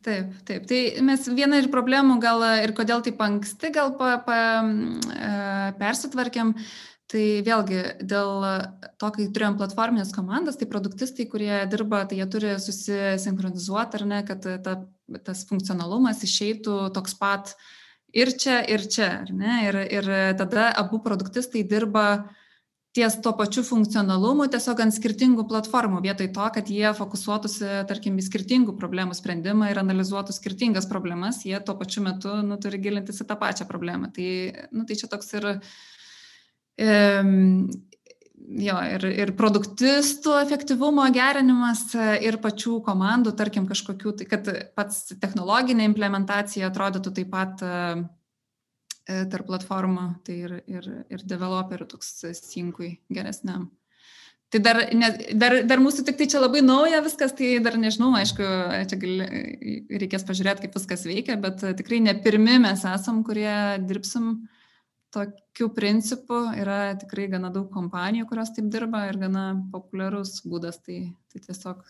Taip, taip. Tai mes viena iš problemų gal ir kodėl taip anksti gal pa, pa, e, persitvarkėm, Tai vėlgi dėl to, kai turėjom platforminės komandas, tai produktistai, kurie dirba, tai jie turi susisinchronizuoti ar ne, kad ta, tas funkcionalumas išeitų toks pat ir čia, ir čia. Ir, ir tada abu produktistai dirba ties to pačiu funkcionalumu tiesiog ant skirtingų platformų, vietoj to, kad jie fokusuotųsi, tarkim, į skirtingų problemų sprendimą ir analizuotų skirtingas problemas, jie tuo pačiu metu nu, turi gilintis į tą pačią problemą. Tai, nu, tai čia toks ir jo, ir, ir produktistų efektyvumo gerinimas ir pačių komandų, tarkim, kažkokių, tai kad pats technologinė implementacija atrodytų taip pat e, tarp platformų, tai ir, ir, ir developerių toks sinkui geresniam. Tai dar, ne, dar, dar mūsų tik tai čia labai nauja viskas, tai dar nežinau, aišku, čia gali, reikės pažiūrėti, kaip viskas veikia, bet tikrai ne pirmi mes esam, kurie dirbsim tokiu principu yra tikrai gana daug kompanijų, kurios taip dirba ir gana populiarus būdas, tai, tai tiesiog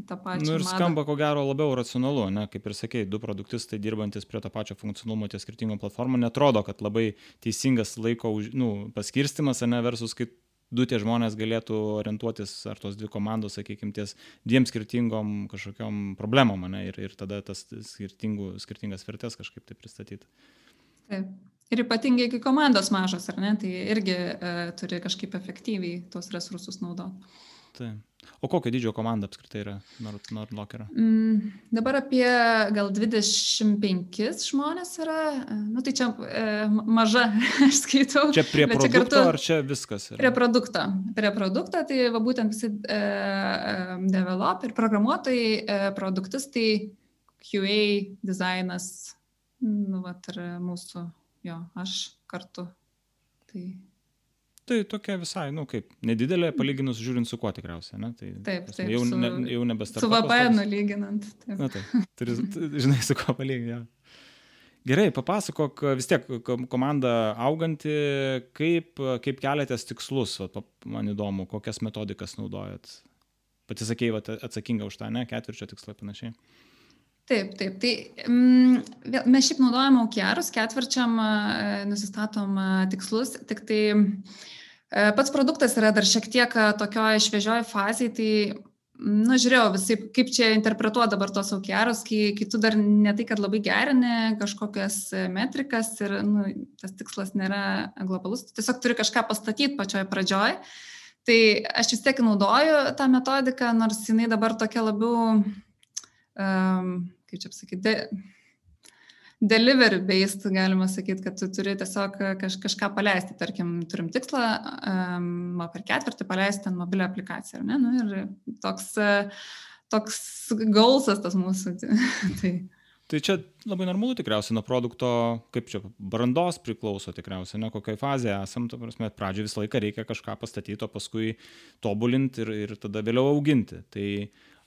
į tą pačią. Na nu ir madą. skamba ko gero labiau racionalu, ne, kaip ir sakei, du produktistai dirbantis prie to pačio funkcionalumo ties skirtingom platformom, netrodo, kad labai teisingas laiko nu, paskirstimas, ne, versus kaip du tie žmonės galėtų orientuotis, ar tos dvi komandos, sakykime, ties dviem skirtingom kažkokiam problemom, ne, ir, ir tada tas skirtingas vertės kažkaip tai pristatyti. Taip. Ir ypatingai, kai komandos mažos, ar ne, tai irgi e, turi kažkaip efektyviai tuos resursus naudoti. Taip. O kokio dydžio komanda apskritai yra NordLocker? Mm, dabar apie gal 25 žmonės yra, e, nu tai čia e, maža, aš skaitau. Čia prie produkto čia kartu, ar čia viskas? Yra? Prie produkto. Prie produkto, tai va būtent visi e, e developeriai, programuotojai, e, produktistai, QA, dizainas, nu, va, ir mūsų jo, aš kartu. Tai Tai tokia visai, nu kaip, nedidelė palyginus žiūrint su kuo tikriausiai, ne? Tai, taip, taip. Jau, su, ne, jau nebestartuoja. Su VPN lyginant. Taip. Na taip, turi, žinai, su kuo palyginti. Ja. Gerai, papasakok, vis tiek komanda auganti, kaip, kaip keliatės tikslus, va, man įdomu, kokias metodikas naudojat. Pati sakėjai, atsakinga už tą, ne, ketvirčio tikslą panašiai. Taip, taip. Tai mm, mes šiaip naudojame aukiarus, ketvirčiam nusistatom tikslus, tik tai e, pats produktas yra dar šiek tiek tokioje šviežioje fazėje, tai, na, žiūrėjau visai, kaip čia interpretuoti dabar tos aukiarus, kai, kai tu dar ne tai, kad labai gerini kažkokias metrikas ir nu, tas tikslas nėra globalus, tu tiesiog turi kažką pastatyti pačioje pradžioje. Tai aš vis tiek naudoju tą metodiką, nors jinai dabar tokia labiau, um, kaip čia pasakyti, de, delivery based, galima sakyti, kad tu turi tiesiog kaž, kažką paleisti. Tarkim, turim tikslą um, per ketvirtį paleisti ant mobilio aplikaciją. Ne? Nu, ir toks, toks gausas tas mūsų. tai. Tai čia labai normalu tikriausiai nuo produkto, kaip čia, brandos priklauso tikriausiai, ne kokiai fazėje esam, ta prasme, pradžioje visą laiką reikia kažką pastatyti, o paskui tobulinti ir, ir tada vėliau auginti. Tai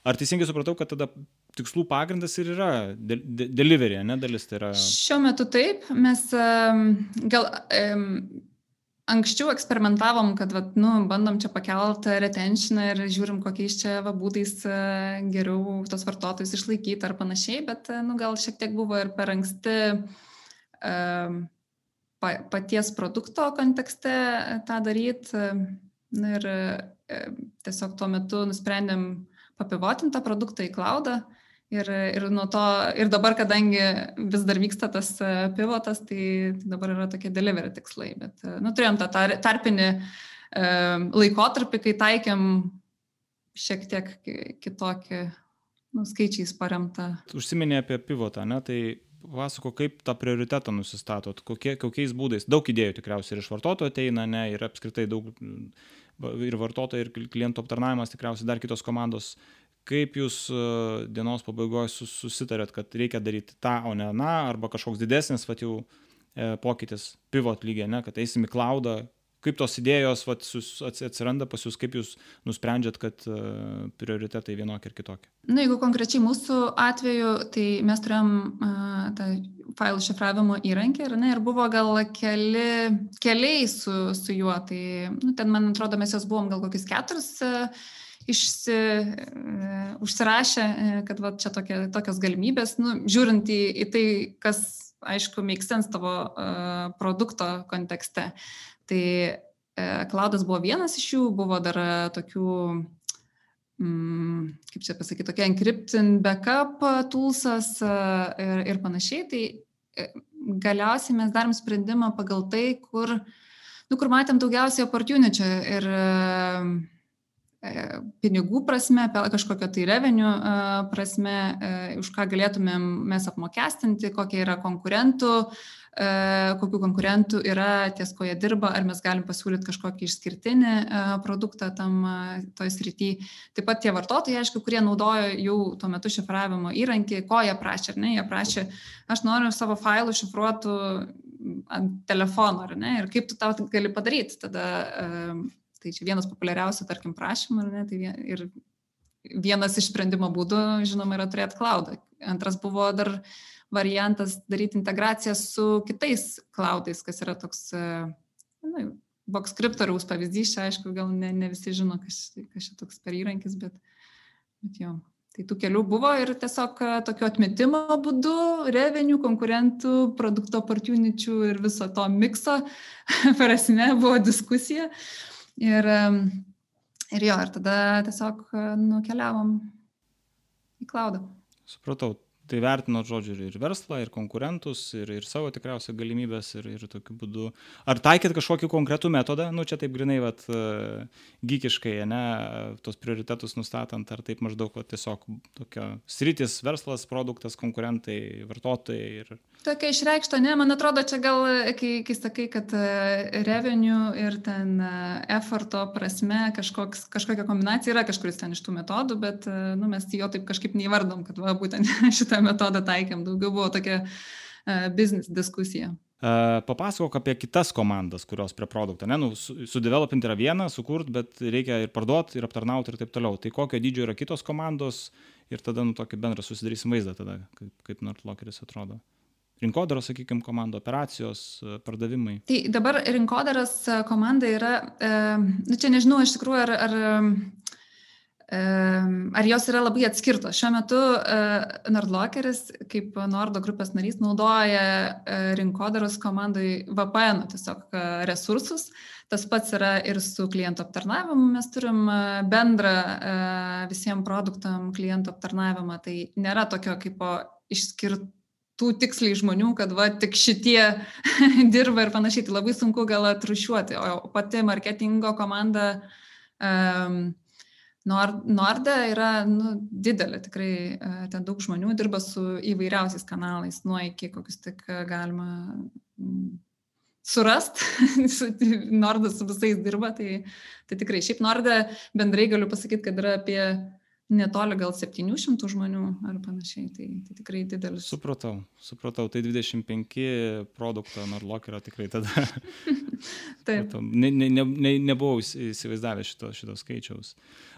ar teisingai supratau, kad tada tikslų pagrindas ir yra de, de, delivery, ne dalis tai yra? Šiuo metu taip, mes gal anksčiau eksperimentavom, kad, vat, nu, bandom čia pakelti retentioną ir žiūrim, kokiais čia va, būdais e, geriau tos vartotojus išlaikyti ar panašiai, bet, e, nu, gal šiek tiek buvo ir per anksti um, pa, paties produkto kontekste tą daryti. Na ir tiesiog tuo metu nusprendėm papivotinti tą produktą į cloudą Ir, ir, to, ir dabar, kadangi vis dar vyksta tas e, pivotas, tai, tai dabar yra tokie delivery tikslai. Bet e, nu, turėjom tą tar, tarpinį e, laikotarpį, kai taikėm šiek tiek kitokį nu, skaičiais paremtą. Užsiminė apie pivotą, ne? tai pasako, kaip tą prioritetą nusistatot, kokie, kokiais būdais. Daug idėjų tikriausiai ir iš vartotojų ateina, ne, ir apskritai daug ir vartotojų, ir klientų aptarnavimas tikriausiai dar kitos komandos kaip jūs e, dienos pabaigoje susitarėt, kad reikia daryti tą, o ne na, arba kažkoks didesnis, va jau e, pokytis pivot lygiai, ne, kad eisim į klaudą, kaip tos idėjos vat, sus, atsiranda pas jūs, kaip jūs nusprendžiat, kad uh, prioritetai vienokie ir kitokie? Na, jeigu konkrečiai mūsų atveju, tai mes turėjom uh, tą failų šifravimo įrankį ir, ne, ir buvo gal keli, keliai su, su juo, tai nu, ten, man atrodo, mes jos buvom gal kokius keturis. Uh, išsi, e, užsirašę, e, kad va, čia tokia, tokios galimybės, nu, žiūrint į, į tai, kas, aišku, make sense tavo uh, produkto kontekste. Tai uh, Cloudas buvo vienas iš jų, buvo dar uh, tokių, mm, kaip čia pasakyti, tokia encrypting backup toolsas ir, ir panašiai. Tai galiausiai mes darom sprendimą pagal tai, kur, nu, kur matėm daugiausiai opportunity ir uh, pinigų prasme, kažkokio tai revenue prasme, e, už ką galėtumėm mes apmokestinti, kokie yra konkurentų, e, kokių konkurentų yra ties, ko jie dirba, ar mes galim pasiūlyti kažkokį išskirtinį produktą tam toj srity. Taip pat tie vartotojai, aišku, kurie naudojo jau tuo metu šifravimo įrankį, ko jie prašė, ar ne, jie prašė, aš noriu savo failų šifruotų ant telefono, ar ne, ir kaip tu tau gali padaryti, tada Tai čia vienas populiariausių, tarkim, prašymų, ne, tai vien, ir vienas iš sprendimo būdų, žinoma, yra turėti cloudą. Antras buvo dar variantas daryti integraciją su kitais cloudais, kas yra toks, e, na, box scriptoriaus pavyzdys, čia aišku, gal ne, ne visi žino, kas, kas čia toks per įrankis, bet, bet jo. Tai tų kelių buvo ir tiesiog e, tokio atmetimo būdu, revenių, konkurentų, produkto opportuničių ir viso to mikso prasme buvo diskusija. Uh, Ir, ir jo, ir tada tiesiog nukeliavom į klaudą. Supratau, tai vertinot, žodžiu, ir verslą, ir konkurentus, ir, ir savo tikriausiai galimybės, ir, ir tokiu būdu. Ar taikėt kažkokį konkretų metodą, nu čia taip grinai, vat, e, gykiškai, ne, tos prioritetus nustatant, ar taip maždaug, vat, tiesiog tokio sritis, verslas, produktas, konkurentai, vartotojai. Ir... Tokia išreikšta, ne, man atrodo, čia gal, kai, kai sakai, kad e, revenue ir ten e, efforto prasme kažkoks, kažkokia kombinacija yra kažkuris ten iš tų metodų, bet, nu, mes jo taip kažkaip neįvardom, kad va, būtent šitą metodą taikėm, daugiau buvo tokia uh, business diskusija. Uh, papasakok apie kitas komandas, kurios prie produkto. Ne, nu, su, su yra viena, sukurt, bet reikia ir parduoti, ir aptarnauti ir taip toliau. Tai kokio dydžio yra kitos komandos ir tada nu, tokį bendrą susidarysim vaizdą tada, kaip, kaip Nordlockeris atrodo. Rinkodaros, sakykime, komanda, operacijos, e, pardavimai. Tai dabar rinkodaros komanda yra, e, nu čia nežinau iš tikrųjų, ar, ar ar jos yra labai atskirtos. Šiuo metu e, Nordlockeris, kaip Nordo grupės narys, naudoja e, rinkodaros komandai VPN tiesiog e, resursus. Tas pats yra ir su klientų aptarnavimu. Mes turim bendrą visiems produktam klientų aptarnavimą. Tai nėra tokio kaip išskirtų tiksliai žmonių, kad va tik šitie dirba ir panašiai. Tai labai sunku gal atrušiuoti. O pati marketingo komanda Um, Nord, Norde yra nu, didelė, tikrai ten daug žmonių dirba su įvairiausiais kanalais, nuo iki kokius tik galima surast, Nordas su visais dirba, tai, tai tikrai šiaip Norde bendrai galiu pasakyti, kad yra apie netoli gal 700 žmonių ar panašiai, tai, tai tikrai didelis. Supratau, supratau, tai 25 produkto Nordlock yra tikrai tada. Taip. ne, ne, ne, nebuvau įsivaizdavęs šito, šito skaičiaus.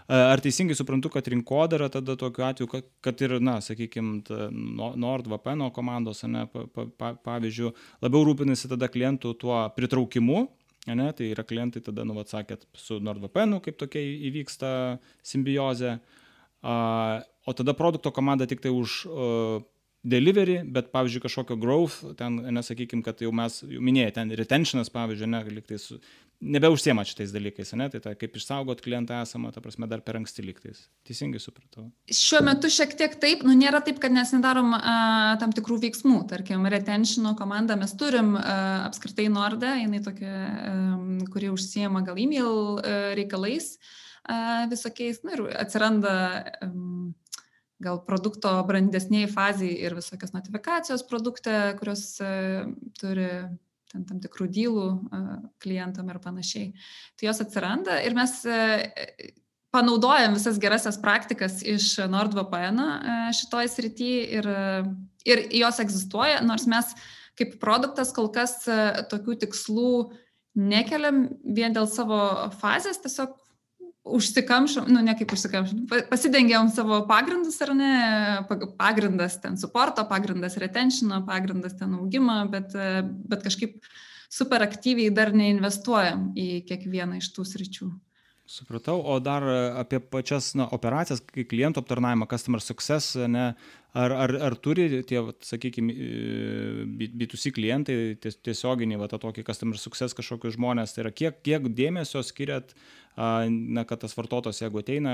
Ar teisingai suprantu, kad rinkodara tada tokiu atveju, kad, kad ir, na, sakykime, NordVPN komandos, ne, pa, pa, pavyzdžiui, labiau rūpinasi tada klientų tuo pritraukimu, ne, tai yra klientai tada, nu, atsakėt, su NordVPN, kaip tokia įvyksta simbiozė, o tada produkto komanda tik tai už delivery, bet, pavyzdžiui, kažkokio growth, ten, nesakykim, kad jau mes, jau minėjai, ten retentionas, pavyzdžiui, ne, liktais, nebeužsiema šitais dalykais, ne, tai ta, kaip išsaugot klientą esamą, ta prasme, dar per anksti liktais. Teisingai supratau. Šiuo metu šiek tiek taip, nu nėra taip, kad mes nedarom a, tam tikrų veiksmų, tarkim, retentiono komandą mes turim a, apskritai Nordą, jinai tokia, a, kuri užsiema gal e-mail a, reikalais. A, visokiais, na ir atsiranda gal produkto brandesniai faziai ir visokios notifikacijos produkte, kurios turi ten tam tikrų dylų klientam ir panašiai. Tai jos atsiranda ir mes panaudojam visas gerasias praktikas iš NordVPN šitoj srity ir, ir jos egzistuoja, nors mes kaip produktas kol kas tokių tikslų nekeliam vien dėl savo fazės, tiesiog užsikamšom, nu ne kaip užsikamšom, pasidengiam savo pagrindus ar ne, pagrindas ten supporto, pagrindas retentiono, pagrindas ten augimo, bet, bet kažkaip super aktyviai dar neinvestuojam į kiekvieną iš tų sričių. Supratau, o dar apie pačias na, operacijas, kai klientų aptarnavimą, customer success, ne, ar, ar, ar turi tie, sakykime, B2C klientai tiesioginiai, va, tą tokį customer success kažkokius žmonės, tai yra kiek, kiek dėmesio skiriat na, kad tas vartotojas, jeigu ateina,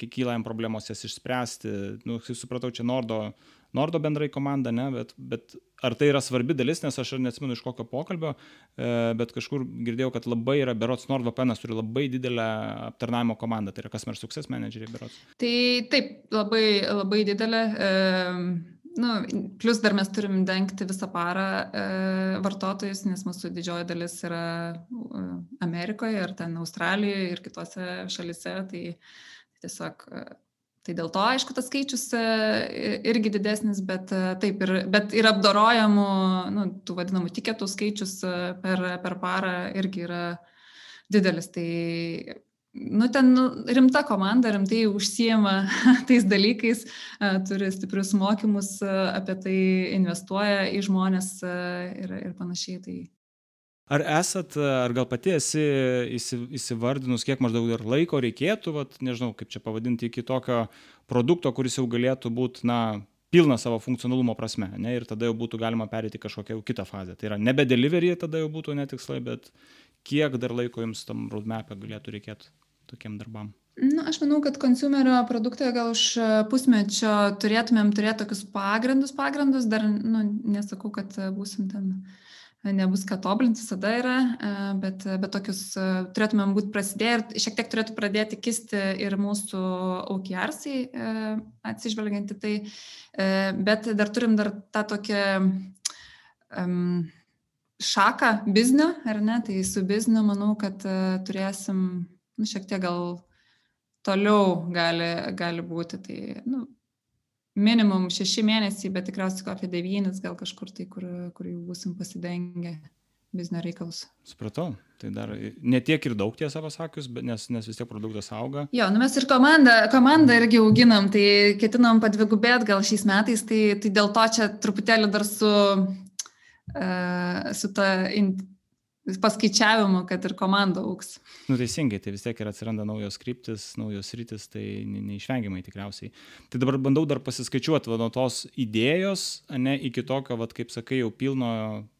kyla jam problemos jas išspręsti, nu, supratau, čia Nordo, Nordo bendrai komanda, ne, bet, bet ar tai yra svarbi dalis, nes aš neatsimenu iš kokio pokalbio, e, bet kažkur girdėjau, kad labai yra, berots NordVPN turi labai didelę aptarnavimo komandą, tai yra Customer Success Manageriai berots. Tai taip, labai, labai didelė. E Nu, plus dar mes turim dengti visą parą e, vartotojus, nes mūsų didžioji dalis yra e, Amerikoje ir ten Australijoje ir kitose šalise. Tai tiesiog, e, tai dėl to, aišku, tas skaičius e, irgi didesnis, bet taip, ir, bet ir apdorojamų, nu, tų vadinamų tiketų skaičius per, per parą irgi yra didelis. Tai nu, ten nu, rimta komanda, rimtai užsijama tais dalykais, turi stiprius mokymus apie tai, investuoja į žmonės ir, ir panašiai. Tai... Ar esat, ar gal pati esi įsivardinus, kiek maždaug dar laiko reikėtų, vat, nežinau, kaip čia pavadinti, iki tokio produkto, kuris jau galėtų būti, na, pilna savo funkcionalumo prasme, ne, ir tada jau būtų galima perėti kažkokią kitą fazę. Tai yra nebe delivery, tada jau būtų netikslai, bet kiek dar laiko jums tam roadmap'e galėtų reikėti? Tokiem darbam? Na, aš manau, kad konsumerio produktoje gal už e, pusmečio turėtumėm turėti tokius pagrindus, pagrindus, dar, nu, nesakau, kad e, būsim ten, e, nebus ką tobulinti, visada yra, bet, bet tokius turėtumėm būti prasidėję ir šiek tiek turėtų pradėti kisti ir mūsų OKRsai atsižvelgiant į tai, bet dar turim dar tą tokią um, šaką biznio, ar ne, tai su bizniu manau, kad turėsim nu, šiek tiek gal toliau gali, gali būti. Tai, nu, minimum šeši mėnesiai, bet tikriausiai apie devynis gal kažkur tai, kur, kur jau busim pasidengę biznio reikalus. Supratau, tai dar ne tiek ir daug tiesą pasakius, nes, nes vis tiek produktas auga. Jo, nu mes ir komandą, komandą irgi auginam, tai ketinam padvigubėti gal šiais metais, tai, tai dėl to čia truputėlį dar su, uh, su ta in, paskaičiavimu, kad ir komanda auks. Nu, teisingai, tai vis tiek ir atsiranda naujos kryptis, naujos rytis, tai neišvengiamai tikriausiai. Tai dabar bandau dar pasiskaičiuoti va, nuo tos idėjos, ne iki tokio, va, kaip sakai, jau pilno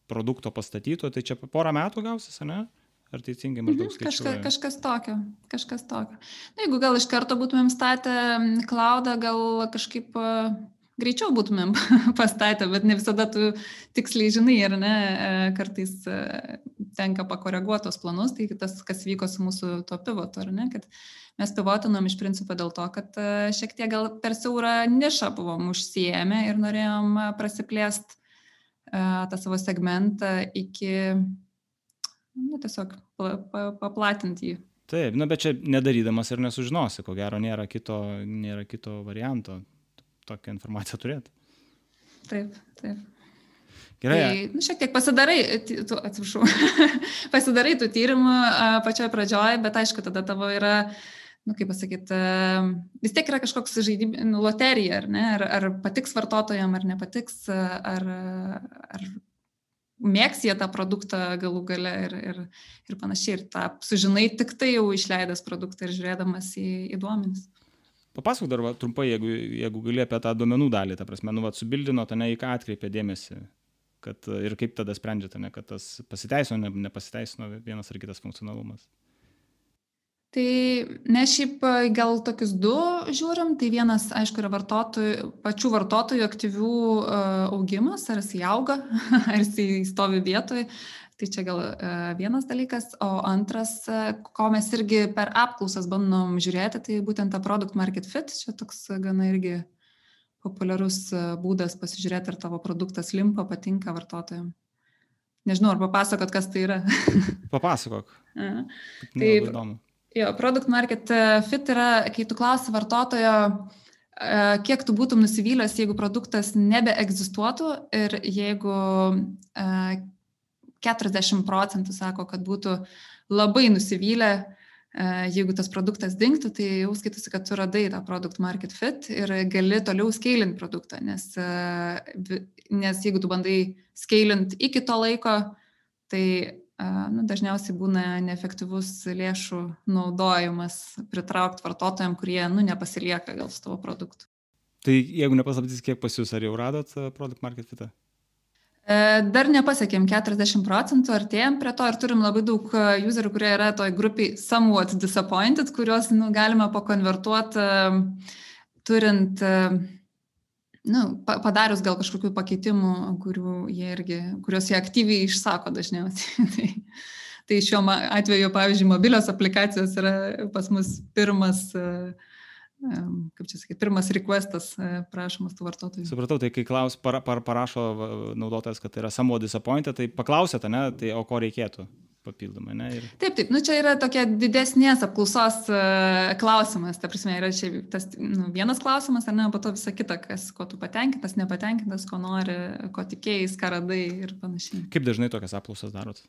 produkto pastatyto, tai čia porą metų gausis, ne? Ar teisingai maždaug mhm, skaičiuoju? Kažka, kažkas tokio, kažkas tokio. Na, jeigu gal iš karto būtumėm statę klaudą, gal kažkaip greičiau būtumėm pastatę, bet ne visada tu tiksliai žinai, ar ne, e, kartais e, tenka pakoreguotos planus, tai tas, kas vyko su mūsų to pivotu, ar ne, kad mes pivotinom iš principo dėl to, kad e, šiek tiek gal per siaurą nišą buvom užsijėmę ir norėjom prasiplėsti tą savo segmentą iki, nu, tiesiog paplatinti jį. Taip, na bet čia nedarydamas ir nesužinosi, ko gero nėra kito, nėra kito varianto tokią informaciją turėti. Taip, taip. Gerai. Tai, nu, šiek tiek pasidarai, tu, atsiprašau, pasidarai tų tyrimų pačioje pradžioje, bet aišku, tada tavo yra, nu, kaip pasakyti, vis tiek yra kažkoks žaidimų nu, loterija, ar ne, ar, ar patiks vartotojam, ar nepatiks, ar, ar mėgs jie tą produktą galų gale ir, ir, ir panašiai. Ir tą sužinai tik tai jau išleidęs produktą ir žiūrėdamas į, į duomenis. Papasakok dar va, trumpai, jeigu, jeigu gali apie tą duomenų dalį, ta prasme, nu, va, subildino, tai ne į ką atkreipė dėmesį. Kad, ir kaip tada sprendžiate, ne, kad tas pasiteisino, ne, nepasiteisino vienas ar kitas funkcionalumas. Tai mes šiaip gal tokius du žiūrim. Tai vienas, aišku, yra vartotojų, pačių vartotojų aktyvių augimas, ar jis auga, ar jis stovi vietoje. Tai čia gal vienas dalykas. O antras, ko mes irgi per apklausas bandom žiūrėti, tai būtent tą product market fit. Čia toks gana irgi populiarus būdas pasižiūrėti, ar tavo produktas limpa, patinka vartotojams. Nežinau, ar papasakot, kas tai yra. Papasakok. tai įdomu. Jo, product market e, fit yra, kai tu klausi vartotojo, e, kiek tu būtum nusivylęs, jeigu produktas nebeegzistuotų ir jeigu 40 e, procentų sako, kad būtų labai nusivylę, jeigu tas produktas dinktų, tai jau skaitosi, kad tu radai tą product market fit ir gali toliau scalinti produktą, nes, nes jeigu tu bandai scalinti iki to laiko, tai nu, dažniausiai būna neefektyvus lėšų naudojimas pritraukti vartotojams, kurie nu, nepasilieka gal su tavo produktu. Tai jeigu nepaslaptys, kiek pas jūs, ar jau radot produkt market fitą? E, dar nepasiekėm 40 procentų, artėjom prie to ir turim labai daug userių, kurie yra toj grupiai somewhat disappointed, kuriuos nu, galima pakonvertuoti turint nu, padarius gal kažkokių pakeitimų, jie irgi, kuriuos jie aktyviai išsako dažniausiai. tai, tai šiuo atveju, pavyzdžiui, mobilios aplikacijos yra pas mus pirmas kaip čia sakyti, pirmas requestas prašomas tų vartotojų. Supratau, tai kai klaus, para, para, parašo naudotojas, kad tai yra somewhat disappointed, tai paklausėte, ne, tai o ko reikėtų? papildomai. Ne? Ir... Taip, taip, nu čia yra tokia didesnės apklausos uh, klausimas, ta prasme, yra čia tas nu, vienas klausimas, ar ne, po to visa kita, kas, ko tu patenkintas, nepatenkintas, ko nori, ko tikėjai, ką radai ir panašiai. Kaip dažnai tokias apklausas darot?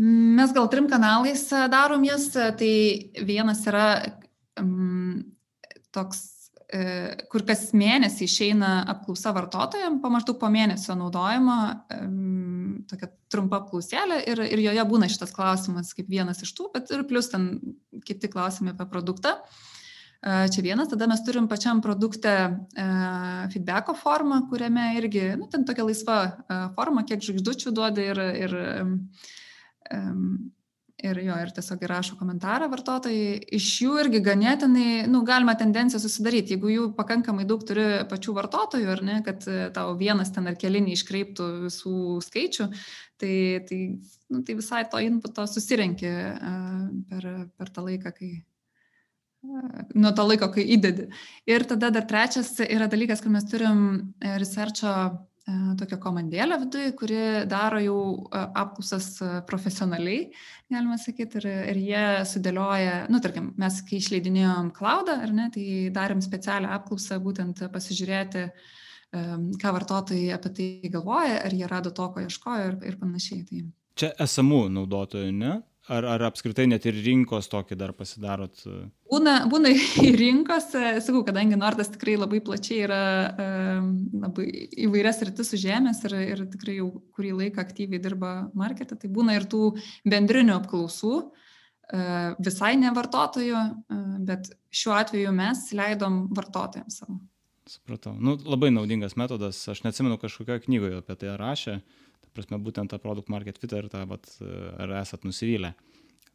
Mes gal trim kanalais e, darom jas, tai vienas yra um, toks E, kur kas mėnesį išeina apklausa vartotojams, po maždaug po mėnesio naudojimo, tokia trumpa apklausėlė ir, ir joje būna šitas klausimas kaip vienas iš tų, bet ir plus ten kiti klausimai apie produktą. E, čia vienas, tada mes turim pačiam produkte e, feedbacko formą, kuriame irgi, nu, ten tokia laisva forma, kiek žvaigždučių duoda ir, ir ir jo, ir tiesiog įrašo komentarą vartotojai. Iš jų irgi ganėtinai, nu, galima tendenciją susidaryti, jeigu jų pakankamai daug turi pačių vartotojų, ar ne, kad e, tau vienas ten ar keli neiškreiptų visų skaičių, tai, tai, nu, tai visai to inputo susirenki uh, per, per tą laiką, kai, uh, nuo to laiko, kai įdedi. Ir tada dar trečias yra dalykas, kad mes turim researcho E, tokią komandėlę viduje, kuri daro jau e, apklausas e, profesionaliai, galima sakyti, ir, ir jie sudėlioja, nu, tarkim, mes kai išleidinėjom klaudą, ar ne, tai darėm specialią apklausą būtent pasižiūrėti, ką vartotojai apie tai galvoja, ar jie rado to, ko ieškojo ir, ir panašiai. Tai... Čia esamų naudotojų, ne? Ar, ar apskritai net ir rinkos tokį dar pasidarot? Būna, būna ir rinkos, e, sakau, kadangi Nordas tikrai labai plačiai yra labai įvairias rytis užėmęs ir, ir tikrai jau kurį laiką aktyviai dirba marketą, tai būna ir tų bendrinių apklausų, e, visai ne vartotojų, e, bet šiuo atveju mes leidom vartotojams savo. Supratau. Nu, labai naudingas metodas, aš neatsimenu kažkokioje knygoje apie tai rašė prasme, būtent tą produkt market fit ir tą, vat, ar esat nusivylę.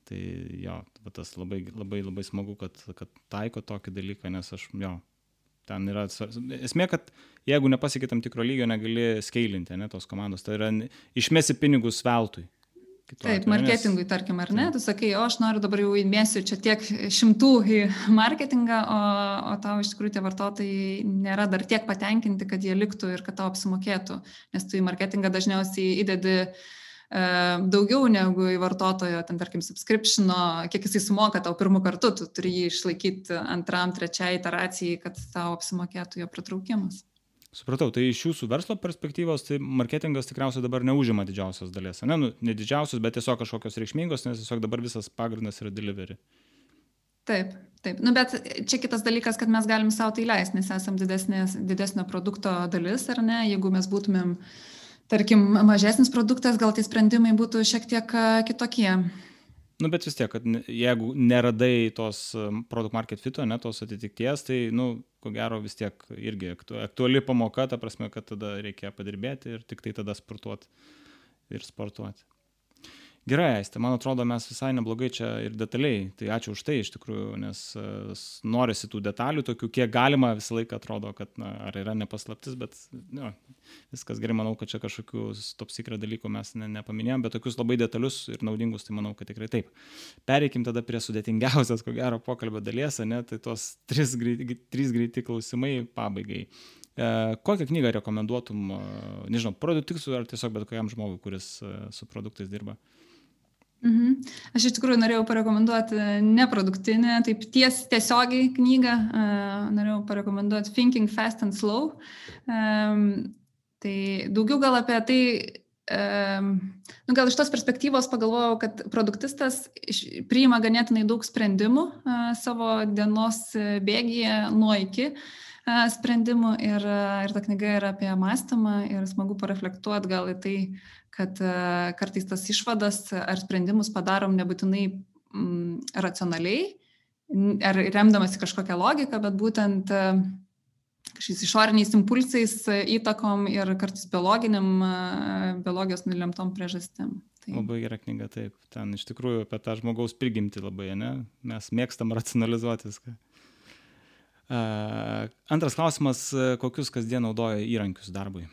Tai jo, tas labai, labai, labai smagu, kad, kad taiko tokį dalyką, nes aš, jo, ten yra, esmė, kad jeigu nepasiekė tam tikro lygio, negali skailinti, ne, tos komandos, tai yra išmesi pinigus veltui. Taip, marketingui, nes... tarkim, ar ne? Tu sakai, o aš noriu dabar jau įmėsiu čia tiek šimtų į marketingą, o, o tau iš tikrųjų tie vartotojai nėra dar tiek patenkinti, kad jie liktų ir kad tau apsimokėtų. Nes tu į marketingą dažniausiai įdedi e, daugiau negu į vartotojo, ten tarkim, subscriptiono, kiek jisai sumoka tau pirmų kartų, tu turi jį išlaikyti antram, trečiai iteracijai, kad tau apsimokėtų jo pritraukimas. Supratau, tai iš jūsų verslo perspektyvos, tai marketingas tikriausiai dabar neužima didžiausios dalies. Ne, nu, ne didžiausios, bet tiesiog kažkokios reikšmingos, nes tiesiog dabar visas pagrindas yra delivery. Taip, taip. Nu, bet čia kitas dalykas, kad mes galim savo tai leisti, nes esam didesnės, didesnio produkto dalis, ar ne? Jeigu mes būtumėm, tarkim, mažesnis produktas, gal tie sprendimai būtų šiek tiek kitokie. Nu, bet vis tiek, kad jeigu neradai tos produkt market fito, ne tos atitikties, tai, nu, ko gero vis tiek irgi aktuali pamoka, ta prasme, kad tada reikia padirbėti ir tik tai tada sportuoti ir sportuoti. Gerai, Aistė, man atrodo, mes visai neblogai čia ir detaliai. Tai ačiū už tai iš tikrųjų, nes uh, norisi tų detalių, tokių kiek galima visą laiką atrodo, kad na, ar yra nepaslaptis, bet nu, viskas gerai, manau, kad čia kažkokių top secret dalykų mes ne, nepaminėjom, bet tokius labai detalius ir naudingus, tai manau, kad tikrai taip. Pereikim tada prie sudėtingiausias, ko gero, pokalbio dalies, ne, tai tos trys greiti, trys greiti klausimai pabaigai. E, kokią knygą rekomenduotum, e, nežinau, produktiksų ar tiesiog bet kokiam žmogui, kuris e, su produktais dirba? Mhm. Aš iš tikrųjų norėjau parekomenduoti neproduktinę, taip ties, tiesiogiai knygą, uh, norėjau parekomenduoti Thinking Fast and Slow. Um, tai daugiau gal apie tai, um, nu, gal iš tos perspektyvos pagalvojau, kad produktistas priima ganėtinai daug sprendimų uh, savo dienos bėgyje nuo iki. Uh, sprendimų ir, ir ta knyga yra apie mąstymą ir smagu pareflektuoti gal į tai, kad kartais tas išvadas ar sprendimus padarom nebūtinai mm, racionaliai, ar remdamasi kažkokią logiką, bet būtent kažkokiais išoriniais impulsais, įtakom ir kartais biologiniam, biologijos nulemtom priežastim. Tai. Labai gera knyga, taip. Ten iš tikrųjų apie tą žmogaus prigimtį labai, ne? Mes mėgstam racionalizuoti viską. Antras klausimas, kokius kasdien naudoja įrankius darbui?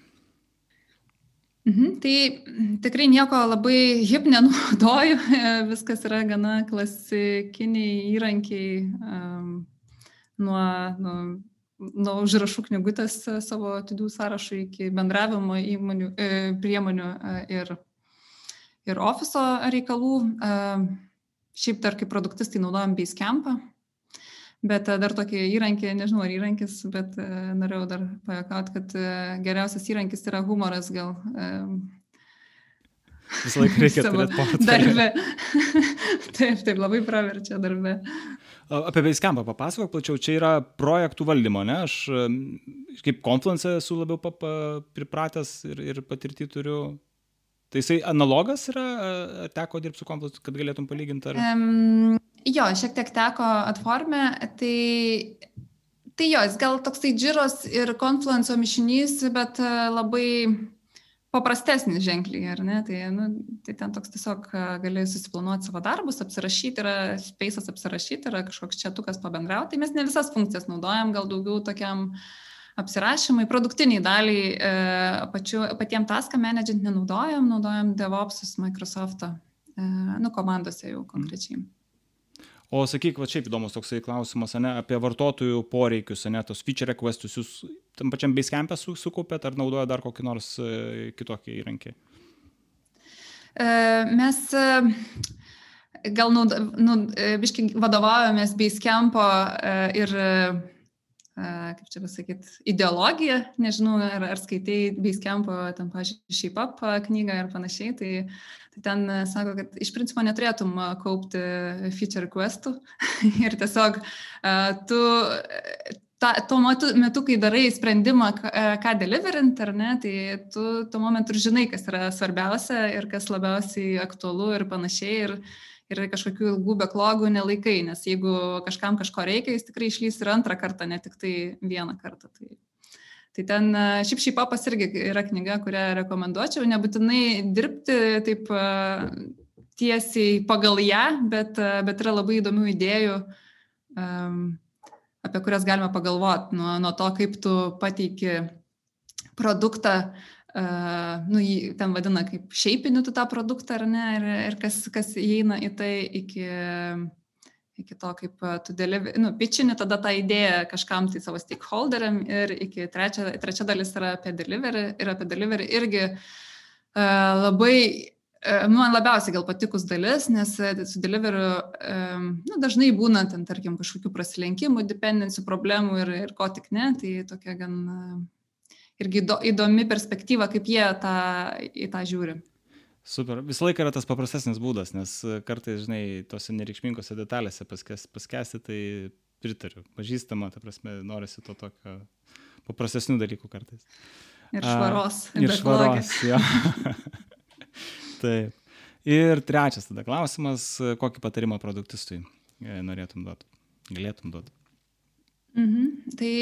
Mhm, tai tikrai nieko labai hip nenaudoju, viskas yra gana klasikiniai įrankiai um, nuo, nuo, nuo užrašų knygutės savo atidų sąrašų iki bendravimo įmonių, e, priemonių e, ir, ir ofiso reikalų. E, šiaip dar kaip produktistai naudojam Basecampą, Bet e, dar tokį įrankį, nežinau ar įrankis, bet uh, norėjau dar pajakauti, kad uh, geriausias įrankis yra humoras gal. Visą laiką reikia turėti portfelį. Darbe. taip, taip, labai praverčia darbe. Apie Basecamp papasakok plačiau, čia yra projektų valdymo, ne? Aš kaip Confluence esu labiau papa, pripratęs ir, ir patirtį turiu. Tai jisai analogas yra, teko dirbti su Confluence, kad galėtum palyginti? Ar... Um, Jo, šiek tiek teko atformę, tai, tai jo, jis gal toksai džiros ir konfluenco mišinys, bet e, labai paprastesnis ženkliai, ar ne? Tai, nu, tai ten toks tiesiog e, gali susiplanuoti savo darbus, apsirašyti, yra space'as apsirašyti, yra kažkoks četukas pabendrauti. Tai mes ne visas funkcijas naudojam, gal daugiau tokiam apsirašymai, produktiniai daliai, e, pačiu, patiem taskam menedžint nenaudojam, naudojam DevOpsus Microsoft'o, e, nu, komandose jau konkrečiai. Mm. O sakyk, va šiaip įdomus toksai klausimas, ne, apie vartotojų poreikius, ne, tos feature requestus, jūs tam pačiam Basecamp'e su, sukaupėt ar naudoja dar kokį nors e, kitokį įrankį? E, mes e, gal nu, nu, biškai vadovaujamės e, ir kaip čia pasakyti, ideologija, nežinau, ar, ar skaitai Basecamp'o, tam, pažiūrėjau, Shape Up knygą ir panašiai, tai Tai ten e, sako, kad iš principo neturėtum e, kaupti feature requestų ir tiesiog e, tu ta, tuo metu, metu, kai darai sprendimą, ką deliverint, ar ne, tai tu tuo momentu ir žinai, kas yra svarbiausia ir kas labiausiai aktualu ir panašiai. Ir, ir kažkokių ilgų beklogų nelaikai, nes jeigu kažkam kažko reikia, jis tikrai išlys ir antrą kartą, ne tik tai vieną kartą. Tai Tai ten šiaip šiaip papas irgi yra knyga, kurią rekomenduočiau, nebūtinai dirbti taip tiesiai pagal ją, bet, bet yra labai įdomių idėjų, apie kurias galima pagalvoti, nuo, nuo to, kaip tu pateiki produktą nu, jį ten vadina kaip šiaipiniu tu tą produktą ar ne, ir, ir kas, kas įeina į tai iki, iki to, kaip tu deliver, nu, pitchini tada tą idėją kažkam tai savo stakeholderiam ir iki trečia, trečia dalis yra apie delivery ir apie delivery irgi uh, labai man labiausiai gal patikus dalis, nes su deliveriu nu, dažnai būna ten, tarkim, kažkokių prasilenkimų, dependencijų problemų ir, ir ko tik ne, tai tokia gan irgi įdomi perspektyva, kaip jie tą, į tą žiūri. Super. Visą laiką yra tas paprastesnis būdas, nes kartais, žinai, tose nereikšmingose detalėse paskes, paskesti, tai pritariu. Pažįstama, ta prasme, norisi to tokio paprastesnių dalykų kartais. Ir švaros. A, ir švaros, jo. Taip. Ir trečias tada klausimas, kokį patarimą produktistui e, norėtum duoti, galėtum duoti? Mhm. Tai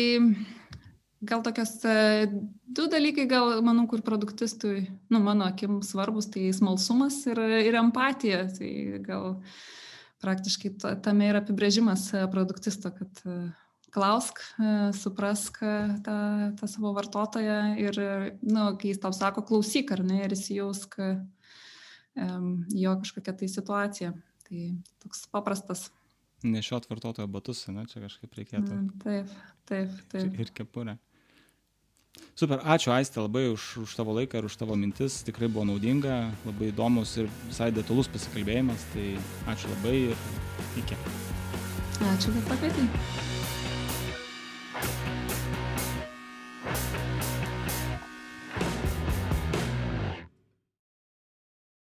gal tokios e, du dalykai, gal manau, kur produktistui, nu, mano akim svarbus, tai smalsumas ir, ir empatija. Tai gal praktiškai tame yra apibrėžimas e, produktisto, kad klausk, suprask tą, tą savo vartotoją ir, nu, kai jis tau sako, klausyk ar ne, ir įsijausk jo kažkokią tai situaciją. Tai toks paprastas. Nešiot vartotojo batus, ne, čia kažkaip reikėtų. Taip, taip, taip. Ir kepurę. Super, ačiū Aistė labai už, už tavo laiką ir už tavo mintis, tikrai buvo naudinga, labai įdomus ir visai detalus pasikalbėjimas, tai ačiū labai ir iki. Ačiū, kad pakvietei.